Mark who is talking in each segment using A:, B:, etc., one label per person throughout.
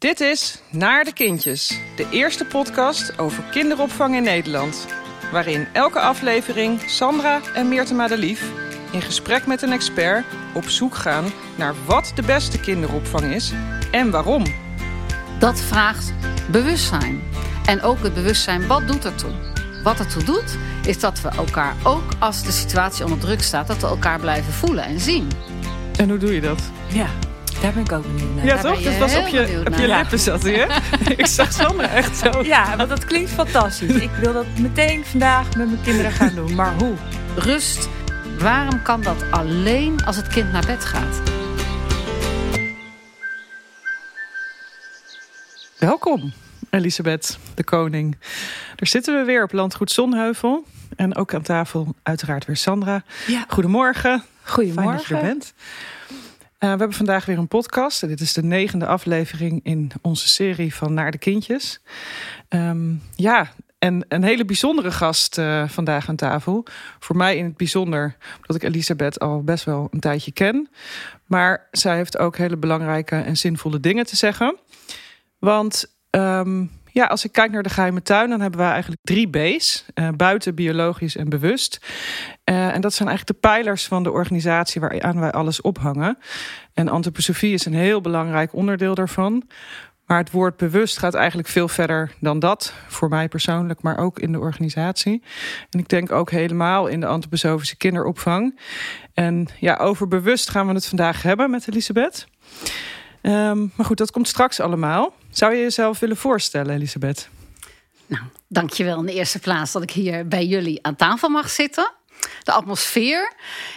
A: Dit is Naar de Kindjes, de eerste podcast over kinderopvang in Nederland. Waarin elke aflevering Sandra en Meerte Madelief in gesprek met een expert op zoek gaan naar wat de beste kinderopvang is en waarom.
B: Dat vraagt bewustzijn. En ook het bewustzijn, wat doet ertoe? Wat ertoe doet, is dat we elkaar ook als de situatie onder druk staat, dat we elkaar blijven voelen en zien.
A: En hoe doe je dat?
C: Ja, daar ben ik ook benieuwd naar.
A: Ja,
B: Daar
A: toch? Dat was op je, op je lippen zat hij, hè? Ik zag Sandra echt zo.
C: Ja, want dat klinkt fantastisch. Ik wil dat meteen vandaag met mijn kinderen gaan doen. Maar hoe?
B: Rust, waarom kan dat alleen als het kind naar bed gaat?
A: Welkom, Elisabeth de Koning. Daar zitten we weer op Landgoed Zonheuvel. En ook aan tafel uiteraard weer Sandra.
C: Ja,
A: Goedemorgen.
C: goedemorgen.
A: Fijn dat je er bent. Eh, we hebben vandaag weer een podcast. Dit is de negende aflevering in onze serie van Naar de Kindjes. Ehm, ja, en een hele bijzondere gast eh, vandaag aan tafel. Voor mij in het bijzonder, omdat ik Elisabeth al best wel een tijdje ken. Maar zij heeft ook hele belangrijke en zinvolle dingen te zeggen. Want ehm, ja, als ik kijk naar de geheime tuin, dan hebben we eigenlijk drie B's: eh, buiten, biologisch en bewust. Eh, en dat zijn eigenlijk de pijlers van de organisatie waaraan wij alles ophangen. En antroposofie is een heel belangrijk onderdeel daarvan. Maar het woord bewust gaat eigenlijk veel verder dan dat. Voor mij persoonlijk, maar ook in de organisatie. En ik denk ook helemaal in de antroposofische kinderopvang. En ja, over bewust gaan we het vandaag hebben met Elisabeth. Ehm, maar goed, dat komt straks allemaal. Zou je jezelf willen voorstellen, Elisabeth?
B: Nou, dankjewel in de eerste plaats dat ik hier bij jullie aan tafel mag zitten. De atmosfeer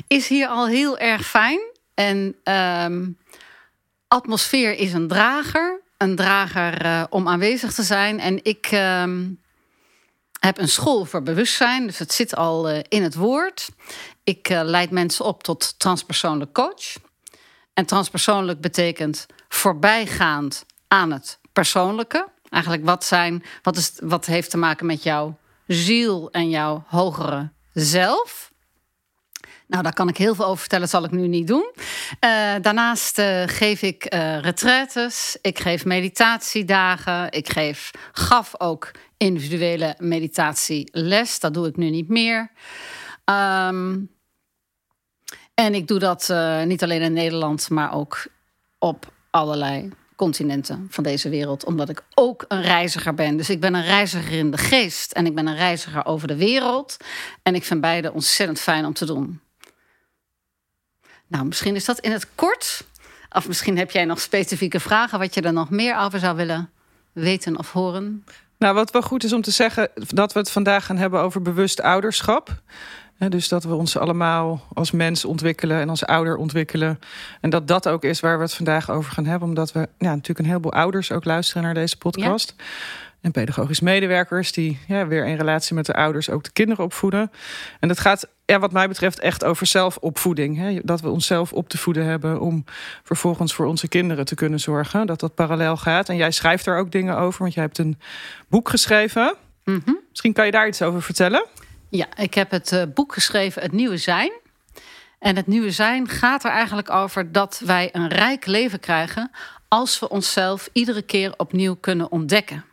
B: is hier al heel erg fijn. En ehm, atmosfeer is een drager. Een drager eh, om aanwezig te zijn. En ik ehm, heb een school voor bewustzijn. Dus het zit al eh, in het woord. Ik eh, leid mensen op tot transpersoonlijk coach. En transpersoonlijk betekent voorbijgaand aan het persoonlijke. Eigenlijk wat, zijn, wat, is, wat heeft te maken met jouw ziel en jouw hogere zelf. Nou, daar kan ik heel veel over vertellen, zal ik nu niet doen. Eh, daarnaast eh, geef ik retraites, ik geef meditatiedagen, ik geef, gaf ook individuele meditatieles. Dat doe ik nu niet meer. Ehm, en ik doe dat niet alleen in Nederland, maar ook op allerlei continenten van deze wereld. Omdat ik ook een reiziger ben. Dus ik ben een reiziger in de geest en ik ben een reiziger over de wereld. En ik vind beide ontzettend fijn om te doen. Nou, misschien is dat in het kort. Of misschien heb jij nog specifieke vragen wat je er nog meer over zou willen weten of horen.
A: Nou, wat wel goed is om te zeggen, dat we het vandaag gaan hebben over bewust ouderschap. Dus dat we ons allemaal als mens ontwikkelen en als ouder ontwikkelen. En dat dat ook is waar we het vandaag over gaan hebben. Omdat we ja, natuurlijk een heleboel ouders ook luisteren naar deze podcast. En pedagogisch medewerkers die ja, weer in relatie met de ouders ook de kinderen opvoeden. En dat gaat, ja, wat mij betreft, echt over zelfopvoeding. Hè? Dat we onszelf op te voeden hebben om vervolgens voor onze kinderen te kunnen zorgen. Dat dat parallel gaat. En jij schrijft daar ook dingen over, want jij hebt een boek geschreven.
B: Mhm.
A: Misschien kan je daar iets over vertellen.
B: Ja, ik heb het eh, boek geschreven, Het Nieuwe Zijn. En het nieuwe zijn gaat er eigenlijk over dat wij een rijk leven krijgen als we onszelf iedere keer opnieuw kunnen ontdekken.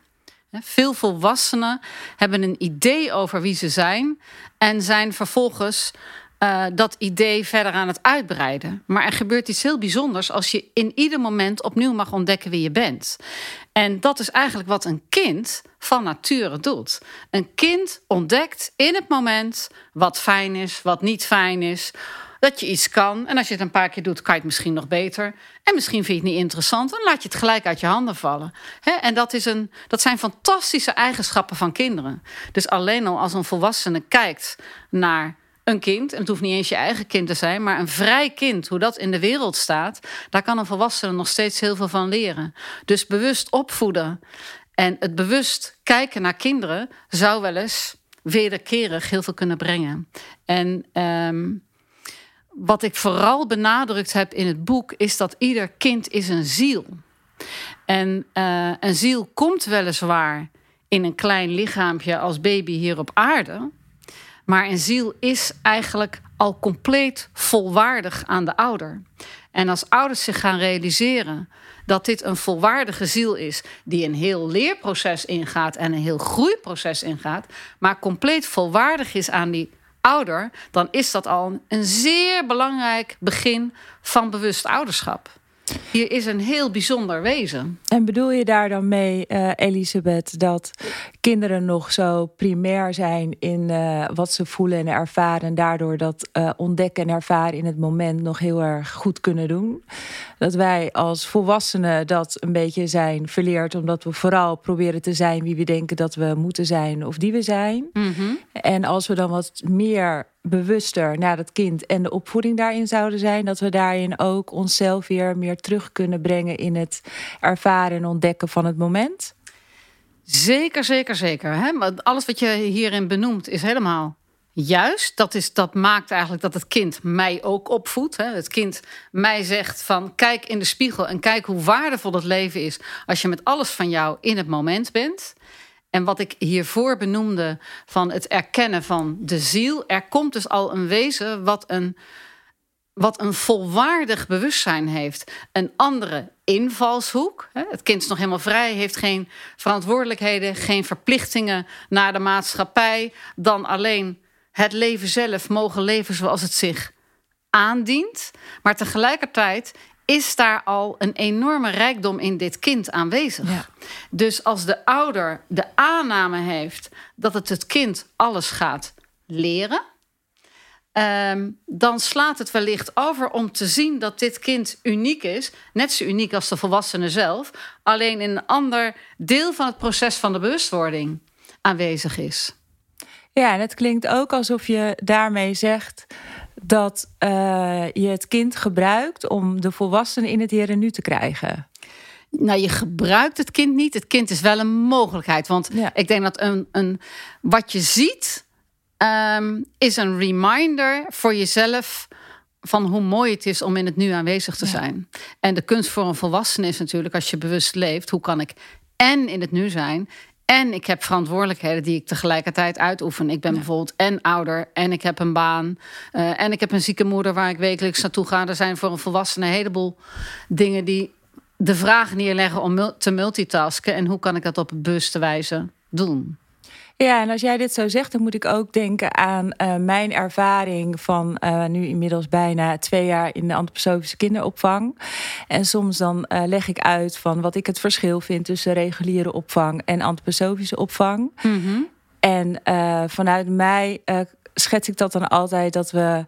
B: Veel volwassenen hebben een idee over wie ze zijn en zijn vervolgens eh, dat idee verder aan het uitbreiden. Maar er gebeurt iets heel bijzonders als je in ieder moment opnieuw mag ontdekken wie je bent. En dat is eigenlijk wat een kind van nature doet. Een kind ontdekt in het moment wat fijn is, wat niet fijn is. Dat je iets kan. En als je het een paar keer doet, kan je het misschien nog beter. En misschien vind je het niet interessant. Dan laat je het gelijk uit je handen vallen. En dat, is een, dat zijn fantastische eigenschappen van kinderen. Dus alleen al als een volwassene kijkt naar een kind, en het hoeft niet eens je eigen kind te zijn, maar een vrij kind, hoe dat in de wereld staat, daar kan een volwassene nog steeds heel veel van leren. Dus bewust opvoeden en het bewust kijken naar kinderen zou wel eens wederkerig heel veel kunnen brengen. En ehm, wat ik vooral benadrukt heb in het boek is dat ieder kind is een ziel. En eh, een ziel komt weliswaar in een klein lichaampje als baby hier op aarde. Maar een ziel is eigenlijk al compleet volwaardig aan de ouder. En als ouders zich gaan realiseren dat dit een volwaardige ziel is die een heel leerproces ingaat en een heel groeiproces ingaat, maar compleet volwaardig is aan die ouder, dan is dat al een zeer belangrijk begin van bewust ouderschap. Hier is een heel bijzonder wezen.
C: En bedoel je daar dan mee, uh, Elisabeth, dat kinderen nog zo primair zijn in uh, wat ze voelen en ervaren, en daardoor dat uh, ontdekken en ervaren in het moment nog heel erg goed kunnen doen? Dat wij als volwassenen dat een beetje zijn verleerd, omdat we vooral proberen te zijn wie we denken dat we moeten zijn of die we zijn.
B: Mm -hmm.
C: En als we dan wat meer bewuster naar het kind en de opvoeding daarin zouden zijn, dat we daarin ook onszelf weer meer terug kunnen brengen in het ervaren en ontdekken van het moment?
B: Zeker, zeker, zeker. Hè? Alles wat je hierin benoemt is helemaal juist. Dat, is, dat maakt eigenlijk dat het kind mij ook opvoedt. Hè? Het kind mij zegt van kijk in de spiegel en kijk hoe waardevol het leven is als je met alles van jou in het moment bent. En wat ik hiervoor benoemde van het erkennen van de ziel, er komt dus al een wezen wat een, wat een volwaardig bewustzijn heeft. Een andere invalshoek. Het kind is nog helemaal vrij, heeft geen verantwoordelijkheden, geen verplichtingen naar de maatschappij, dan alleen het leven zelf mogen leven zoals het zich aandient. Maar tegelijkertijd is daar al een enorme rijkdom in dit kind aanwezig.
C: Ja.
B: Dus als de ouder de aanname heeft dat het het kind alles gaat leren, um, dan slaat het wellicht over om te zien dat dit kind uniek is, net zo uniek als de volwassene zelf, alleen in een ander deel van het proces van de bewustwording aanwezig is.
C: Ja, en het klinkt ook alsof je daarmee zegt dat uh, je het kind gebruikt om de volwassenen in het hier en nu te krijgen.
B: Nou, je gebruikt het kind niet. Het kind is wel een mogelijkheid. Want
C: Ja.
B: ik denk dat een, een, wat je ziet, um, is een reminder voor jezelf van hoe mooi het is om in het nu aanwezig te
C: Ja.
B: zijn. En de kunst voor een volwassene is natuurlijk, als je bewust leeft, hoe kan ik en in het nu zijn. En ik heb verantwoordelijkheden die ik tegelijkertijd uitoefen. Ik ben bijvoorbeeld en ouder en ik heb een baan. eh, en ik heb een zieke moeder waar ik wekelijks naartoe ga. Er zijn voor een volwassene een heleboel dingen die de vraag neerleggen om te multitasken. En hoe kan ik dat op een bewuste wijze doen?
C: Ja, en als jij dit zo zegt, dan moet ik ook denken aan eh, mijn ervaring van eh, nu inmiddels bijna twee jaar in de antroposofische kinderopvang. En soms dan eh, leg ik uit van wat ik het verschil vind tussen reguliere opvang en antroposofische opvang. En eh, vanuit mij schets ik dat dan altijd dat we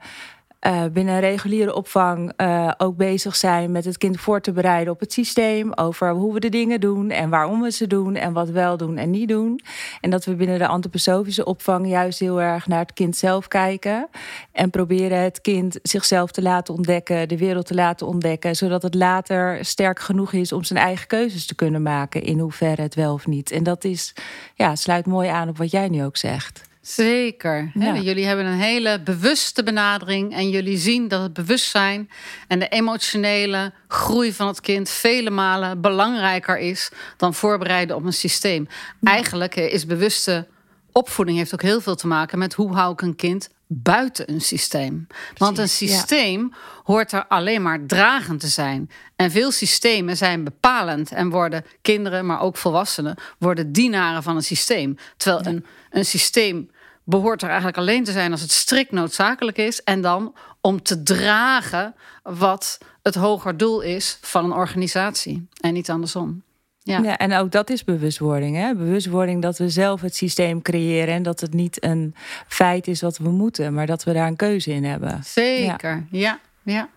C: eh, binnen reguliere opvang eh, ook bezig zijn met het kind voor te bereiden op het systeem. Over hoe we de dingen doen en waarom we ze doen en wat wel doen en niet doen. En dat we binnen de antroposofische opvang juist heel erg naar het kind zelf kijken. En proberen het kind zichzelf te laten ontdekken, de wereld te laten ontdekken. Zodat het later sterk genoeg is om zijn eigen keuzes te kunnen maken. In hoeverre het wel of niet. En dat is, ja, sluit mooi aan op wat jij nu ook zegt.
B: Zeker.
C: Ja.
B: Jullie hebben een hele bewuste benadering. En jullie zien dat het bewustzijn en de emotionele groei van het kind vele malen belangrijker is dan voorbereiden op een systeem. Eigenlijk is bewuste opvoeding heeft ook heel veel te maken met hoe hou ik een kind buiten een systeem. Want een
C: ja.
B: systeem hoort er alleen maar dragend te zijn. En veel systemen zijn bepalend en worden kinderen, maar ook volwassenen, worden dienaren van een systeem. Terwijl een, een systeem behoort er eigenlijk alleen te zijn als het strikt noodzakelijk is. En dan om te dragen wat het hoger doel is van een organisatie. En niet andersom. Ja.
C: Ja. en ook dat is bewustwording. Hè? Bewustwording dat we zelf het systeem creëren en dat het niet een feit is wat we moeten, maar dat we daar een keuze in hebben.
B: Zeker, ja. ja.
A: Ja,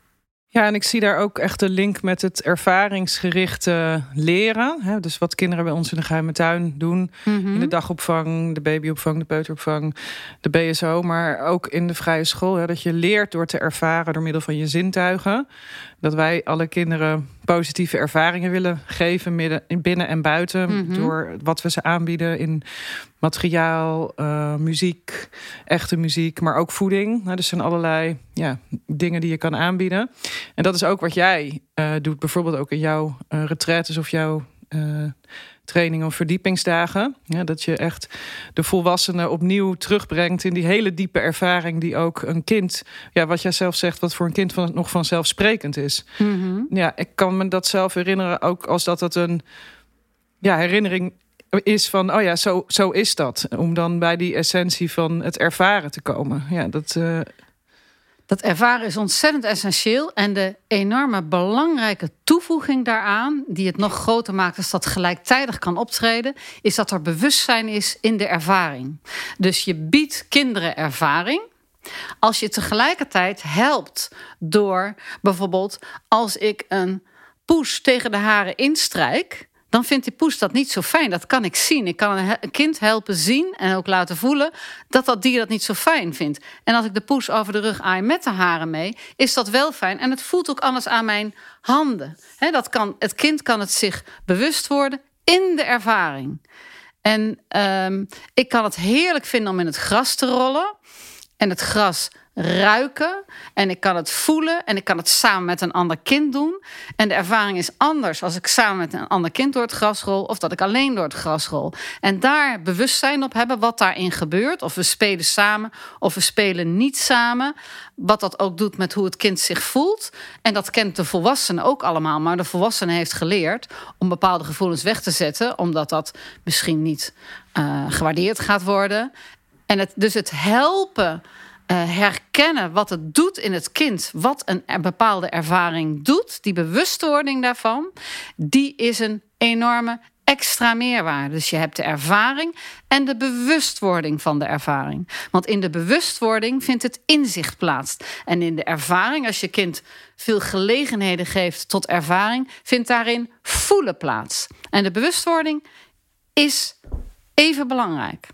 A: en ik zie daar ook echt de link met het ervaringsgerichte leren. Hè? Dus wat kinderen bij ons in de geheime tuin doen.
B: Mhm.
A: In de dagopvang, de babyopvang, de peuteropvang, de BSO. Maar ook in de vrije school. Hè? Dat je leert door te ervaren door middel van je zintuigen. Dat wij alle kinderen positieve ervaringen willen geven, midden, in binnen en buiten.
B: Mhm.
A: Door wat we ze aanbieden in materiaal, eh, muziek, echte muziek, maar ook voeding. Nou, dus zijn allerlei ja, dingen die je kan aanbieden. En dat is ook wat jij eh, doet, bijvoorbeeld ook in jouw eh retraites of jouw uh, trainingen of verdiepingsdagen. Ja, dat je echt de volwassenen opnieuw terugbrengt in die hele diepe ervaring die ook een kind, ja, wat jij zelf zegt, wat voor een kind van, nog vanzelfsprekend is.
B: Mhm.
A: Ja, ik kan me dat zelf herinneren ook als dat het een ja, herinnering is van, oh ja, zo, zo is dat. Om dan bij die essentie van het ervaren te komen. Ja, dat. Uh...
B: Dat ervaren is ontzettend essentieel. En de enorme belangrijke toevoeging daaraan, die het nog groter maakt als dat gelijktijdig kan optreden, is dat er bewustzijn is in de ervaring. Dus je biedt kinderen ervaring. Als je tegelijkertijd helpt door bijvoorbeeld als ik een poes tegen de haren instrijk, dan vindt die poes dat niet zo fijn. Dat kan ik zien. Ik kan een kind helpen zien en ook laten voelen dat dat dier dat niet zo fijn vindt. En als ik de poes over de rug aai met de haren mee, is dat wel fijn. En het voelt ook anders aan mijn handen. dat kan, het kind kan het zich bewust worden in de ervaring. En ehm, ik kan het heerlijk vinden om in het gras te rollen. En het gras ruiken en ik kan het voelen en ik kan het samen met een ander kind doen. En de ervaring is anders als ik samen met een ander kind door het gras rol of dat ik alleen door het gras rol. En daar bewustzijn op hebben wat daarin gebeurt. Of we spelen samen of we spelen niet samen. Wat dat ook doet met hoe het kind zich voelt. En dat kent de volwassene ook allemaal. Maar de volwassene heeft geleerd om bepaalde gevoelens weg te zetten, omdat dat misschien niet uh, gewaardeerd gaat worden. En het, dus het helpen herkennen wat het doet in het kind, wat een bepaalde ervaring doet, die bewustwording daarvan, die is een enorme extra meerwaarde. Dus je hebt de ervaring en de bewustwording van de ervaring. Want in de bewustwording vindt het inzicht plaats. En in de ervaring, als je kind veel gelegenheden geeft tot ervaring, vindt daarin voelen plaats. En de bewustwording is even belangrijk.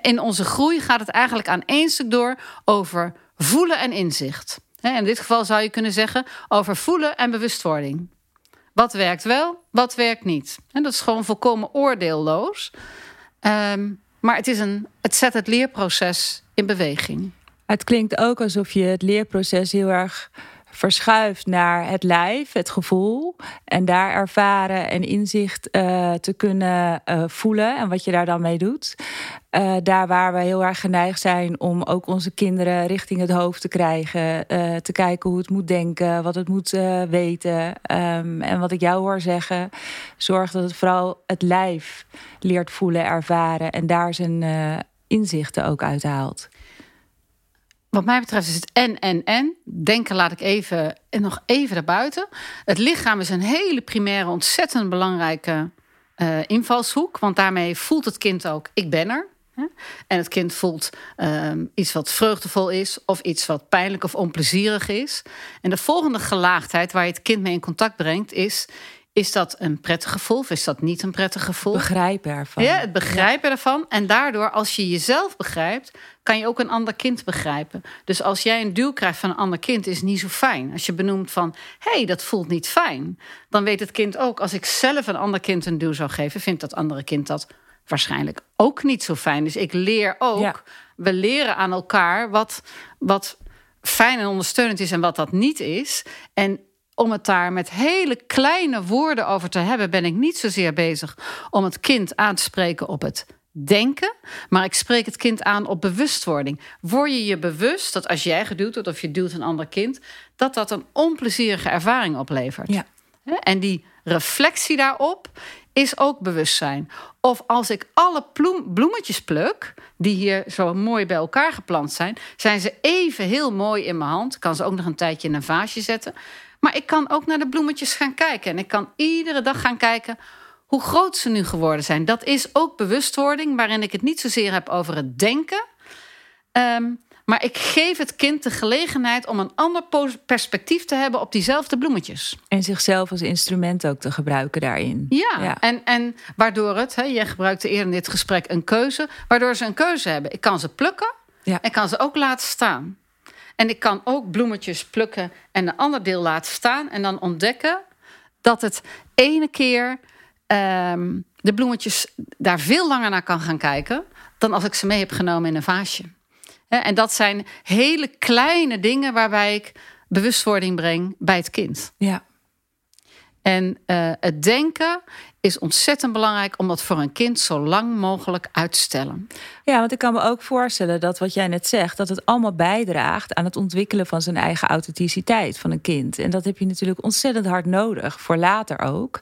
B: In onze groei gaat het eigenlijk aan één stuk door over voelen en inzicht. In dit geval zou je kunnen zeggen over voelen en bewustwording. Wat werkt wel, wat werkt niet. Dat is gewoon volkomen oordeelloos. Ehm, maar het, is een, het zet het leerproces in beweging.
C: Het klinkt ook alsof je het leerproces heel erg verschuift naar het lijf, het gevoel. En daar ervaren en inzicht uh, te kunnen uh, voelen en wat je daar dan mee doet. Uh, daar waar we heel erg geneigd zijn om ook onze kinderen richting het hoofd te krijgen. te kijken hoe het moet denken, wat het moet weten. Um, en wat ik jou hoor zeggen, zorg dat het vooral het lijf leert voelen, ervaren. En daar zijn inzichten ook uithaalt.
B: Wat mij betreft is het en, en, en. Denken laat ik even, en nog even daarbuiten. Het lichaam is een hele primaire, ontzettend belangrijke uh, invalshoek. Want daarmee voelt het kind ook, ik ben er. En het kind voelt um, iets wat vreugdevol is, of iets wat pijnlijk of onplezierig is. En de volgende gelaagdheid waar je het kind mee in contact brengt, is: is dat een prettig gevoel of is dat niet een prettig gevoel?
C: Begrijpen ervan.
B: Ja, het begrijpen ervan. En daardoor, als je jezelf begrijpt, kan je ook een ander kind begrijpen. Dus als jij een duw krijgt van een ander kind, is het niet zo fijn. Als je benoemt van, hé, hey, dat voelt niet fijn. Dan weet het kind ook, als ik zelf een ander kind een duw zou geven, vindt dat andere kind dat waarschijnlijk ook niet zo fijn. Dus ik leer ook, we leren aan elkaar wat, wat fijn en ondersteunend is en wat dat niet is. En om het daar met hele kleine woorden over te hebben, ben ik niet zozeer bezig om het kind aan te spreken op het denken, maar ik spreek het kind aan op bewustwording. Word je je bewust dat als jij geduwd wordt of je duwt een ander kind, dat dat een onplezierige ervaring oplevert?
C: Ja.
B: En die reflectie daarop is ook bewustzijn. Of als ik alle bloemetjes pluk, die hier zo mooi bij elkaar geplant zijn, zijn ze even heel mooi in mijn hand. Ik kan ze ook nog een tijdje in een vaasje zetten. Maar ik kan ook naar de bloemetjes gaan kijken. En ik kan iedere dag gaan kijken hoe groot ze nu geworden zijn. Dat is ook bewustwording, waarin ik het niet zozeer heb over het denken. Um, maar ik geef het kind de gelegenheid om een ander perspectief te hebben op diezelfde bloemetjes.
C: En zichzelf als instrument ook te gebruiken daarin.
B: Ja, ja. En, en waardoor het, hè, jij gebruikte eerder in dit gesprek een keuze, waardoor ze een keuze hebben. Ik kan ze plukken ja. en kan ze ook laten staan. En ik kan ook bloemetjes plukken en een ander deel laten staan. En dan ontdekken dat het ene keer um, de bloemetjes daar veel langer naar kan gaan kijken. dan als ik ze mee heb genomen in een vaasje. En dat zijn hele kleine dingen waarbij ik bewustwording breng bij het kind.
C: Ja.
B: En uh, het denken is ontzettend belangrijk om dat voor een kind zo lang mogelijk uit te stellen.
C: Ja, want ik kan me ook voorstellen dat wat jij net zegt, dat het allemaal bijdraagt aan het ontwikkelen van zijn eigen authenticiteit van een kind. En dat heb je natuurlijk ontzettend hard nodig, voor later ook.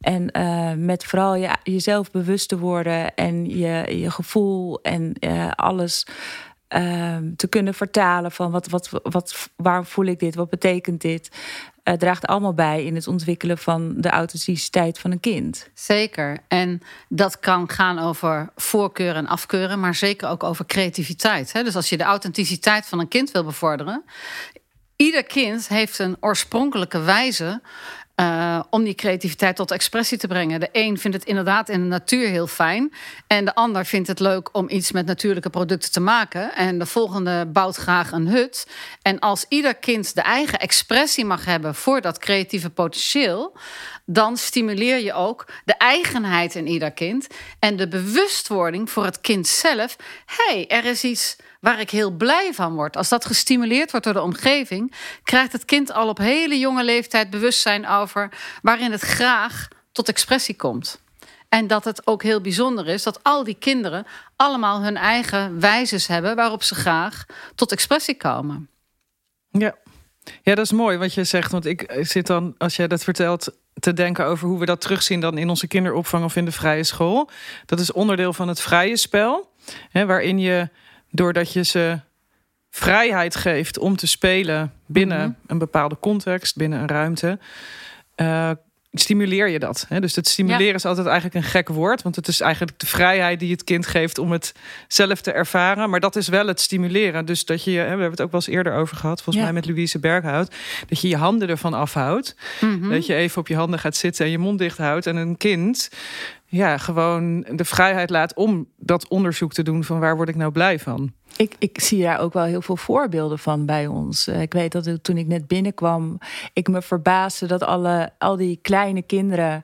C: En uh, met vooral je, jezelf bewust te worden en je, je gevoel en uh, alles uh, te kunnen vertalen van wat, wat, wat, waar voel ik dit, wat betekent dit, uh, draagt allemaal bij in het ontwikkelen van de authenticiteit van een kind.
B: Zeker. En dat kan gaan over voorkeuren en afkeuren, maar zeker ook over creativiteit. Hè? Dus als je de authenticiteit van een kind wil bevorderen, ieder kind heeft een oorspronkelijke wijze uh, om die creativiteit tot expressie te brengen. De een vindt het inderdaad in de natuur heel fijn. En de ander vindt het leuk om iets met natuurlijke producten te maken. En de volgende bouwt graag een hut. En als ieder kind de eigen expressie mag hebben voor dat creatieve potentieel. Dan stimuleer je ook de eigenheid in ieder kind. En de bewustwording voor het kind zelf. Hey, er is iets waar ik heel blij van word. Als dat gestimuleerd wordt door de omgeving, krijgt het kind al op hele jonge leeftijd bewustzijn over waarin het graag tot expressie komt. En dat het ook heel bijzonder is dat al die kinderen allemaal hun eigen wijzes hebben waarop ze graag tot expressie komen.
A: Ja. Ja, dat is mooi wat je zegt. Want ik zit dan, als jij dat vertelt, te denken over hoe we dat terugzien dan in onze kinderopvang of in de vrije school. Dat is onderdeel van het vrije spel, hè, waarin je doordat je ze vrijheid geeft om te spelen binnen mhm. een bepaalde context, binnen een ruimte. Uh, stimuleer je dat. Hè? Dus het stimuleren is altijd eigenlijk een gek woord. Want het is eigenlijk de vrijheid die het kind geeft om het zelf te ervaren. Maar dat is wel het stimuleren. Dus dat je, we hebben het ook wel eens eerder over gehad, volgens mij met Louise Berghout. Dat je je handen ervan afhoudt. Mhm. Dat je even op je handen gaat zitten en je mond dicht houdt. En een kind ja, gewoon de vrijheid laat om dat onderzoek te doen van waar word ik nou blij van.
C: Ik, ik zie daar ook wel heel veel voorbeelden van bij ons. Eh, ik weet dat toen ik net binnenkwam, ik me verbaasde dat alle, al die kleine kinderen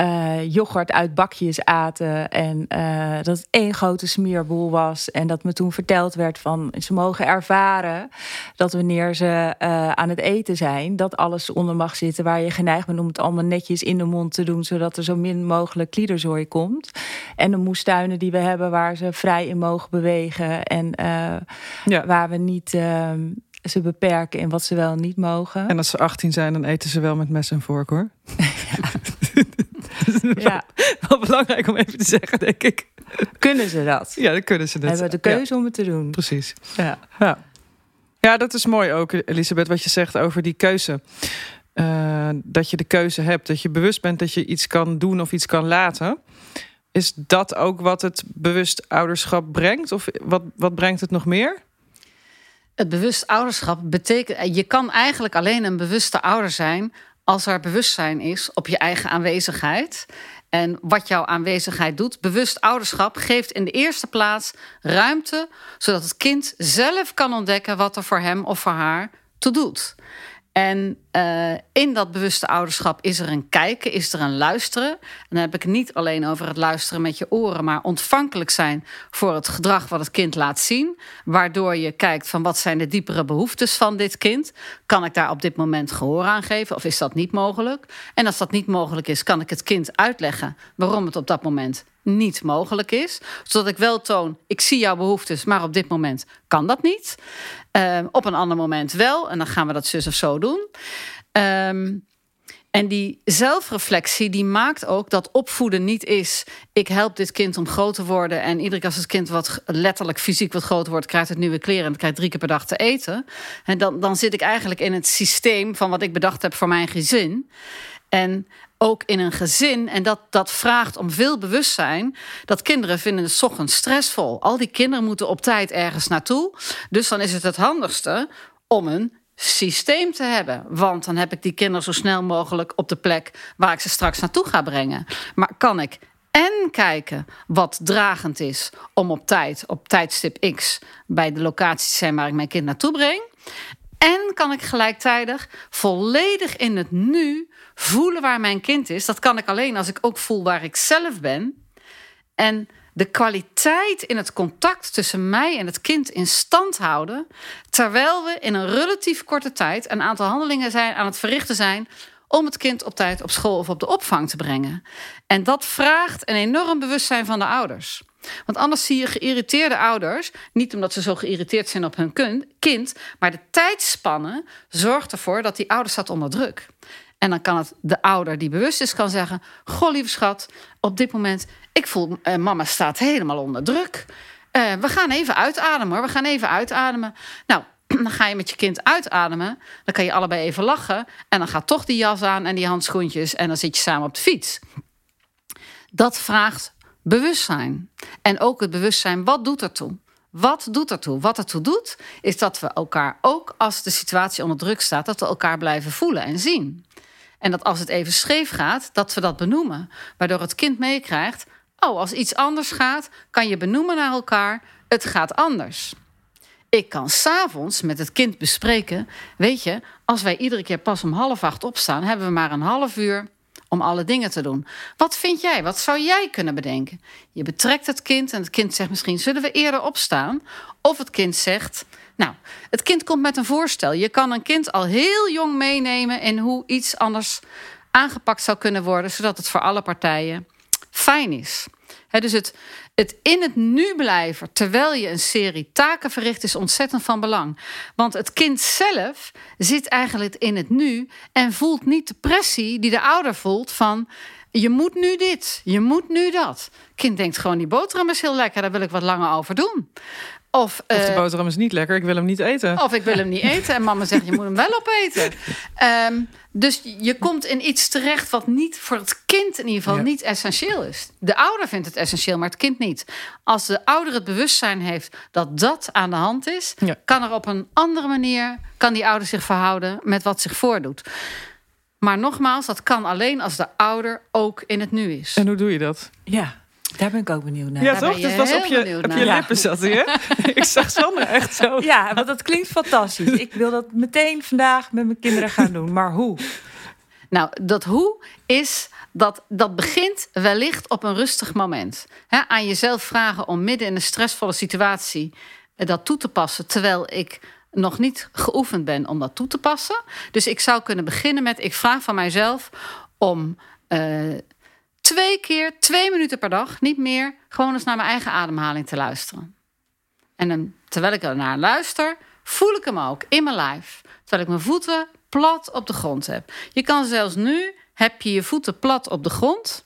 C: uh, yoghurt uit bakjes aten. En uh, dat het één grote smeerboel was. En dat me toen verteld werd van ze mogen ervaren dat wanneer ze uh, aan het eten zijn, dat alles onder mag zitten waar je geneigd bent om het allemaal netjes in de mond te doen, zodat er zo min mogelijk kliederzooi komt. En de moestuinen die we hebben waar ze vrij in mogen bewegen. En ja. waar we niet ze beperken in wat ze wel en niet mogen.
A: En als ze 18 zijn, dan eten ze wel met mes en vork hoor. Ja. ja. Wel, belangrijk om even te zeggen, denk ik.
C: Kunnen ze dat?
A: Ja, dan kunnen ze dat.
C: Hebben de keuze om het te doen.
A: Precies. Ja. ja. Ja, dat is mooi ook, Elisabeth, wat je zegt over die keuze. Uh, dat je de keuze hebt, dat je bewust bent dat je iets kan doen of iets kan laten. Is dat ook wat het bewust ouderschap brengt? Of wat, wat brengt het nog meer?
B: Het bewust ouderschap betekent. Je kan eigenlijk alleen een bewuste ouder zijn als er bewustzijn is op je eigen aanwezigheid. En wat jouw aanwezigheid doet. Bewust ouderschap geeft in de eerste plaats ruimte, zodat het kind zelf kan ontdekken wat er voor hem of voor haar toe doet. En uh, in dat bewuste ouderschap is er een kijken, is er een luisteren. En dan heb ik het niet alleen over het luisteren met je oren, maar ontvankelijk zijn voor het gedrag wat het kind laat zien. Waardoor je kijkt van wat zijn de diepere behoeftes van dit kind. Kan ik daar op dit moment gehoor aan geven of is dat niet mogelijk? En als dat niet mogelijk is, kan ik het kind uitleggen waarom het op dat moment niet mogelijk is. Zodat ik wel toon, ik zie jouw behoeftes, maar op dit moment kan dat niet. Um, op een ander moment wel. En dan gaan we dat zus of zo doen. Um, en die zelfreflectie die maakt ook dat opvoeden niet is... ik help dit kind om groot te worden... en iedere keer als het kind wat letterlijk fysiek wat groter wordt... krijgt het nieuwe kleren en het krijgt drie keer per dag te eten. En dan, dan zit ik eigenlijk in het systeem van wat ik bedacht heb voor mijn gezin. En ook in een gezin. En dat, dat vraagt om veel bewustzijn. Dat kinderen vinden het ochtends stressvol. Al die kinderen moeten op tijd ergens naartoe. Dus dan is het het handigste om een systeem te hebben. Want dan heb ik die kinderen zo snel mogelijk op de plek waar ik ze straks naartoe ga brengen. Maar kan ik en kijken wat dragend is om op tijd, op tijdstip X, bij de locatie te zijn waar ik mijn kind naartoe breng. En kan ik gelijktijdig volledig in het nu voelen waar mijn kind is. Dat kan ik alleen als ik ook voel waar ik zelf ben. En de kwaliteit in het contact tussen mij en het kind in stand houden. Terwijl we in een relatief korte tijd een aantal handelingen zijn aan het verrichten zijn om het kind op tijd op school of op de opvang te brengen. En dat vraagt een enorm bewustzijn van de ouders. Want anders zie je geïrriteerde ouders, niet omdat ze zo geïrriteerd zijn op hun kind, maar de tijdspanne zorgt ervoor dat die ouder staat onder druk. En dan kan het de ouder die bewust is, kan zeggen: Goh, lieve schat, op dit moment, ik voel, eh, mama staat helemaal onder druk. Eh, we gaan even uitademen hoor, we gaan even uitademen. Nou, dan ga je met je kind uitademen. Dan kan je allebei even lachen. En dan gaat toch die jas aan en die handschoentjes. En dan zit je samen op de fiets. Dat vraagt bewustzijn. En ook het bewustzijn, wat doet ertoe? Wat doet ertoe? Wat ertoe doet, is dat we elkaar ook als de situatie onder druk staat, dat we elkaar blijven voelen en zien. En dat als het even scheef gaat, dat we dat benoemen. Waardoor het kind meekrijgt: oh, als iets anders gaat, kan je benoemen naar elkaar: het gaat anders. Ik kan s'avonds met het kind bespreken: weet je, als wij iedere keer pas om half acht opstaan, hebben we maar een half uur om alle dingen te doen. Wat vind jij? Wat zou jij kunnen bedenken? Je betrekt het kind en het kind zegt misschien: zullen we eerder opstaan? Of het kind zegt. Nou, het kind komt met een voorstel. Je kan een kind al heel jong meenemen in hoe iets anders aangepakt zou kunnen worden, zodat het voor alle partijen fijn is. dus het, het in het nu blijven terwijl je een serie taken verricht is ontzettend van belang. Want het kind zelf zit eigenlijk in het nu en voelt niet de pressie die de ouder voelt van je moet nu dit, je moet nu dat. kind denkt gewoon die boterham is heel lekker, daar wil ik wat langer over doen.
A: Of, of de eh, boterham is niet lekker, ik wil hem niet eten.
B: Of ik wil hem niet eten en mama zegt je moet hem wel opeten. Um, dus je komt in iets terecht wat niet voor het kind in ieder geval niet essentieel is. De ouder vindt het essentieel, maar het kind niet. Als de ouder het bewustzijn heeft dat dat aan de hand is, kan er op een andere manier kan die ouder zich verhouden met wat zich voordoet. Maar nogmaals, dat kan alleen als de ouder ook in het nu is.
A: En hoe doe je dat?
C: Ja. Daar ben ik ook benieuwd naar.
A: Ja, toch? Dat was op je, op je lippen zat hè? ik zag Sander echt zo.
C: Ja, want dat klinkt fantastisch. Ik wil dat meteen vandaag met mijn kinderen gaan doen. Maar hoe?
B: Nou, dat hoe is dat, dat begint wellicht op een rustig moment. aan jezelf vragen om midden in een stressvolle situatie eh, dat toe te passen. Terwijl ik nog niet geoefend ben om dat toe te passen. Dus ik zou kunnen beginnen met: ik vraag van mijzelf om. Uh, twee keer, twee minuten per dag, niet meer, gewoon eens naar mijn eigen ademhaling te luisteren. En dan, terwijl ik er naar luister, voel ik hem ook in mijn lijf. Terwijl ik mijn voeten plat op de grond heb. Je kan zelfs nu, heb je je voeten plat op de grond.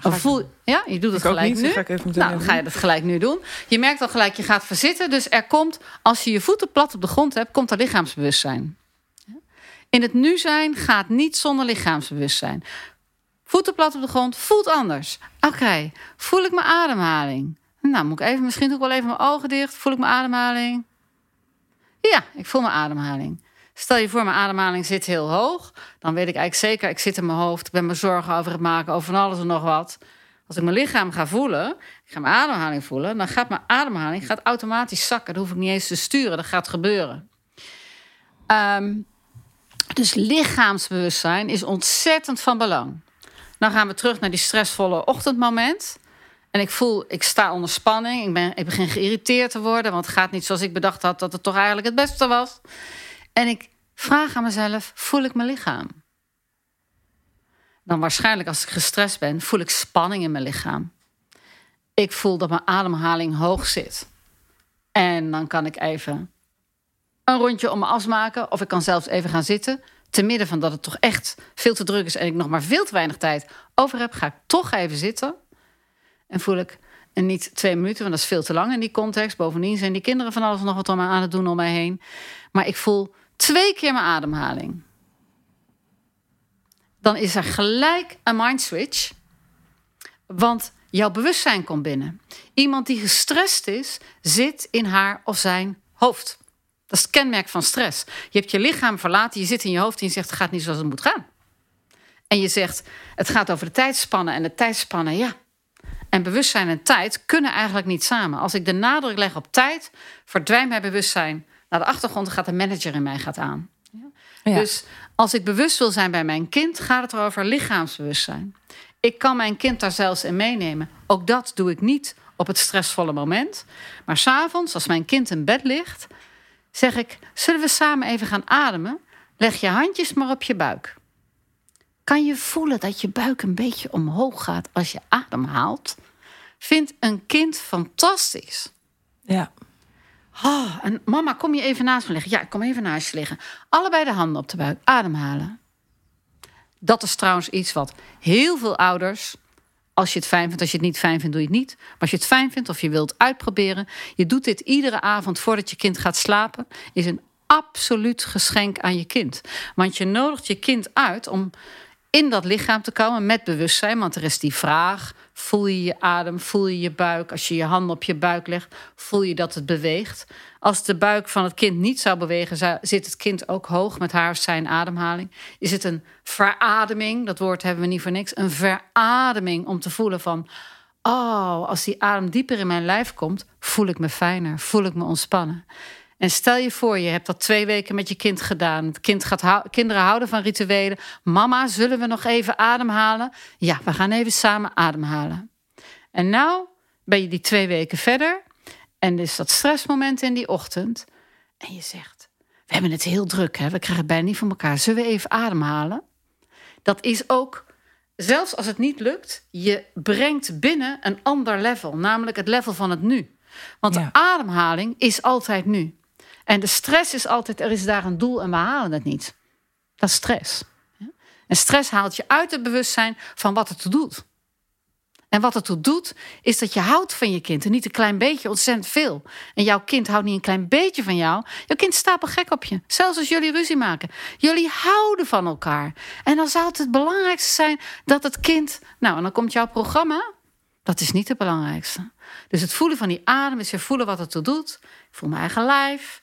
B: Voel, ja, je doet het gelijk nu. Ga nou, dan ga je dat gelijk nu doen. Je merkt al gelijk, je gaat verzitten. Dus er komt, als je je voeten plat op de grond hebt, komt er lichaamsbewustzijn. In het nu zijn gaat niet zonder lichaamsbewustzijn. Voeten plat op de grond, voelt anders. Oké, voel ik mijn ademhaling? Nou, moet ik even, misschien ik wel even mijn ogen dicht. Voel ik mijn ademhaling? Ja, ik voel mijn ademhaling. Stel je voor, mijn ademhaling zit heel hoog. Dan weet ik eigenlijk zeker, ik zit in mijn hoofd. Ik ben me zorgen over het maken, over van alles en nog wat. Als ik mijn lichaam ga voelen, ik ga mijn ademhaling voelen... dan gaat mijn ademhaling gaat automatisch zakken. Dat hoef ik niet eens te sturen, dat gaat gebeuren. Um, dus lichaamsbewustzijn is ontzettend van belang. Dan gaan we terug naar die stressvolle ochtendmoment. En ik voel, ik sta onder spanning. Ik, ben, ik begin geïrriteerd te worden. Want het gaat niet zoals ik bedacht had dat het toch eigenlijk het beste was. En ik vraag aan mezelf: voel ik mijn lichaam? Dan waarschijnlijk als ik gestrest ben, voel ik spanning in mijn lichaam. Ik voel dat mijn ademhaling hoog zit. En dan kan ik even een rondje om me afmaken. Of ik kan zelfs even gaan zitten te midden van dat het toch echt veel te druk is en ik nog maar veel te weinig tijd over heb, ga ik toch even zitten. En voel ik, en niet twee minuten, want dat is veel te lang in die context. Bovendien zijn die kinderen van alles nog wat om aan het doen om mij heen. Maar ik voel twee keer mijn ademhaling. Dan is er gelijk een mind switch. Want jouw bewustzijn komt binnen. Iemand die gestrest is, zit in haar of zijn hoofd. Dat is het kenmerk van stress. Je hebt je lichaam verlaten, je zit in je hoofd en je zegt: het gaat niet zoals het moet gaan. En je zegt: het gaat over de tijdspannen en de tijdspannen, ja. En bewustzijn en tijd kunnen eigenlijk niet samen. Als ik de nadruk leg op tijd, verdwijnt mijn bewustzijn naar de achtergrond gaat de manager in mij gaat aan. Ja. Dus als ik bewust wil zijn bij mijn kind, gaat het erover lichaamsbewustzijn. Ik kan mijn kind daar zelfs in meenemen. Ook dat doe ik niet op het stressvolle moment. Maar s'avonds, als mijn kind in bed ligt, zeg ik: Zullen we samen even gaan ademen? Leg je handjes maar op je buik. Kan je voelen dat je buik een beetje omhoog gaat als je ademhaalt? Vindt een kind fantastisch.
C: Ja.
B: Oh, en mama, kom je even naast me liggen? Ja, ik kom even naast je liggen. Allebei de handen op de buik. Ademhalen. Dat is trouwens iets wat heel veel ouders. Als je het fijn vindt, als je het niet fijn vindt, doe je het niet. Maar als je het fijn vindt of je wilt uitproberen. Je doet dit iedere avond voordat je kind gaat slapen. Is een absoluut geschenk aan je kind. Want je nodigt je kind uit om in dat lichaam te komen met bewustzijn. Want er is die vraag: voel je je adem, voel je je buik? Als je je handen op je buik legt, voel je dat het beweegt. Als de buik van het kind niet zou bewegen, zit het kind ook hoog met haar of zijn ademhaling. Is het een verademing? Dat woord hebben we niet voor niks. Een verademing om te voelen van. Oh, als die adem dieper in mijn lijf komt, voel ik me fijner, voel ik me ontspannen. En stel je voor, je hebt dat twee weken met je kind gedaan. Het kind gaat kinderen houden van rituelen. Mama, zullen we nog even ademhalen? Ja, we gaan even samen ademhalen. En nou ben je die twee weken verder. En is dat stressmoment in die ochtend. En je zegt, we hebben het heel druk, hè? we krijgen het bijna niet van elkaar. Zullen we even ademhalen? Dat is ook, zelfs als het niet lukt, je brengt binnen een ander level. Namelijk het level van het nu. Want de ademhaling is altijd nu. En de stress is altijd, er is daar een doel en we halen het niet. Dat is stress. En stress haalt je uit het bewustzijn van wat het doet. En wat het toe doet, is dat je houdt van je kind. En niet een klein beetje, ontzettend veel. En jouw kind houdt niet een klein beetje van jou. Jouw kind stapel gek op je. Zelfs als jullie ruzie maken. Jullie houden van elkaar. En dan zou het het belangrijkste zijn dat het kind. Nou, en dan komt jouw programma. Dat is niet het belangrijkste. Dus het voelen van die adem is weer voelen wat het toe doet. Ik voel mijn eigen lijf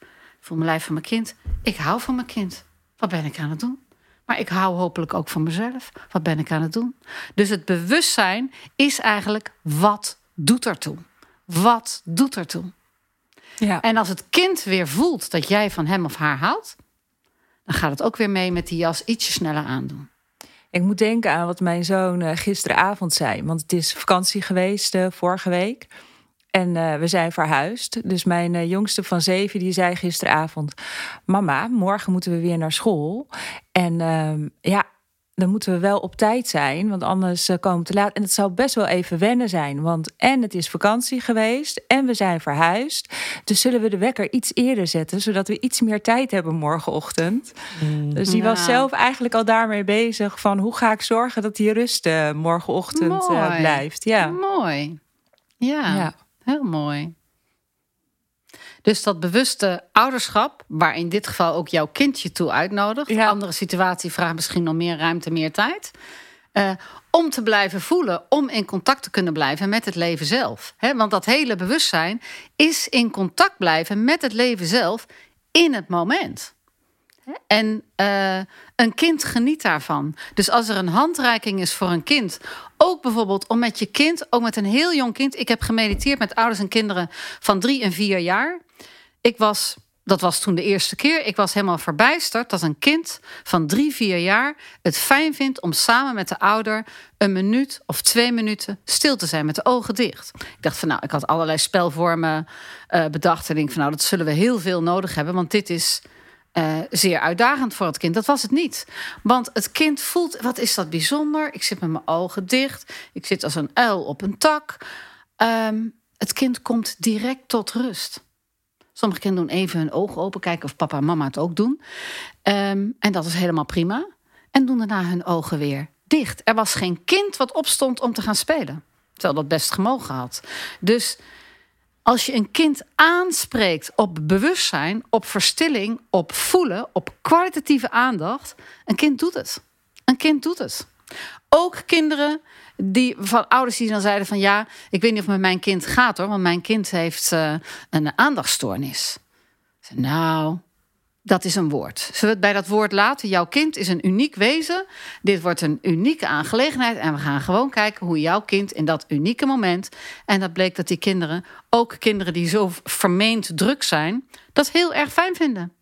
B: voor mijn lijf van mijn kind. Ik hou van mijn kind. Wat ben ik aan het doen? Maar ik hou hopelijk ook van mezelf. Wat ben ik aan het doen? Dus het bewustzijn is eigenlijk wat doet ertoe? Wat doet ertoe? Ja. En als het kind weer voelt dat jij van hem of haar houdt, dan gaat het ook weer mee met die jas ietsje sneller aandoen.
C: Ik moet denken aan wat mijn zoon eh, gisteravond zei. Want het is vakantie geweest uh, vorige week. En uh, we zijn verhuisd. Dus mijn uh, jongste van zeven die zei gisteravond: Mama, morgen moeten we weer naar school. En uh, ja, dan moeten we wel op tijd zijn, want anders uh, komen we te laat. En het zou best wel even wennen zijn, want en het is vakantie geweest en we zijn verhuisd. Dus zullen we de wekker iets eerder zetten, zodat we iets meer tijd hebben morgenochtend. Mm. Dus die was zelf eigenlijk al daarmee bezig van hoe ga ik zorgen dat die rust morgenochtend blijft. Ja.
B: Mooi. ja. ja. Heel mooi. Dus dat bewuste ouderschap, waar in dit geval ook jouw kindje toe uitnodigt. Ja. Andere situatie vraagt misschien nog meer ruimte, meer tijd. Uh, om te blijven voelen, om in contact te kunnen blijven met het leven zelf. He, want dat hele bewustzijn is in contact blijven met het leven zelf in het moment. En uh, een kind geniet daarvan. Dus als er een handreiking is voor een kind, ook bijvoorbeeld om met je kind, ook met een heel jong kind. Ik heb gemediteerd met ouders en kinderen van drie en vier jaar. Ik was, dat was toen de eerste keer, ik was helemaal verbijsterd dat een kind van drie, vier jaar het fijn vindt om samen met de ouder een minuut of twee minuten stil te zijn met de ogen dicht. Ik dacht van nou, ik had allerlei spelvormen uh, bedacht en denk van nou, dat zullen we heel veel nodig hebben, want dit is uh, zeer uitdagend voor het kind. Dat was het niet. Want het kind voelt, wat is dat bijzonder? Ik zit met mijn ogen dicht. Ik zit als een uil op een tak. Um, het kind komt direct tot rust. Sommige kinderen doen even hun ogen open, kijken of papa en mama het ook doen. Um, en dat is helemaal prima. En doen daarna hun ogen weer dicht. Er was geen kind wat opstond om te gaan spelen. Terwijl dat best gemogen had. Dus als je een kind aanspreekt op bewustzijn, op verstilling, op voelen, op kwalitatieve aandacht, een kind doet het. Een kind doet het. Ook kinderen die van ouders die dan zeiden van ja, ik weet niet of het met mijn kind gaat hoor, want mijn kind heeft uh, een aandachtstoornis. Nou, dat is een woord. Zullen we het bij dat woord laten? Jouw kind is een uniek wezen. Dit wordt een unieke aangelegenheid. En we gaan gewoon kijken hoe jouw kind in dat unieke moment. En dat bleek dat die kinderen, ook kinderen die zo vermeend druk zijn, dat heel erg fijn vinden.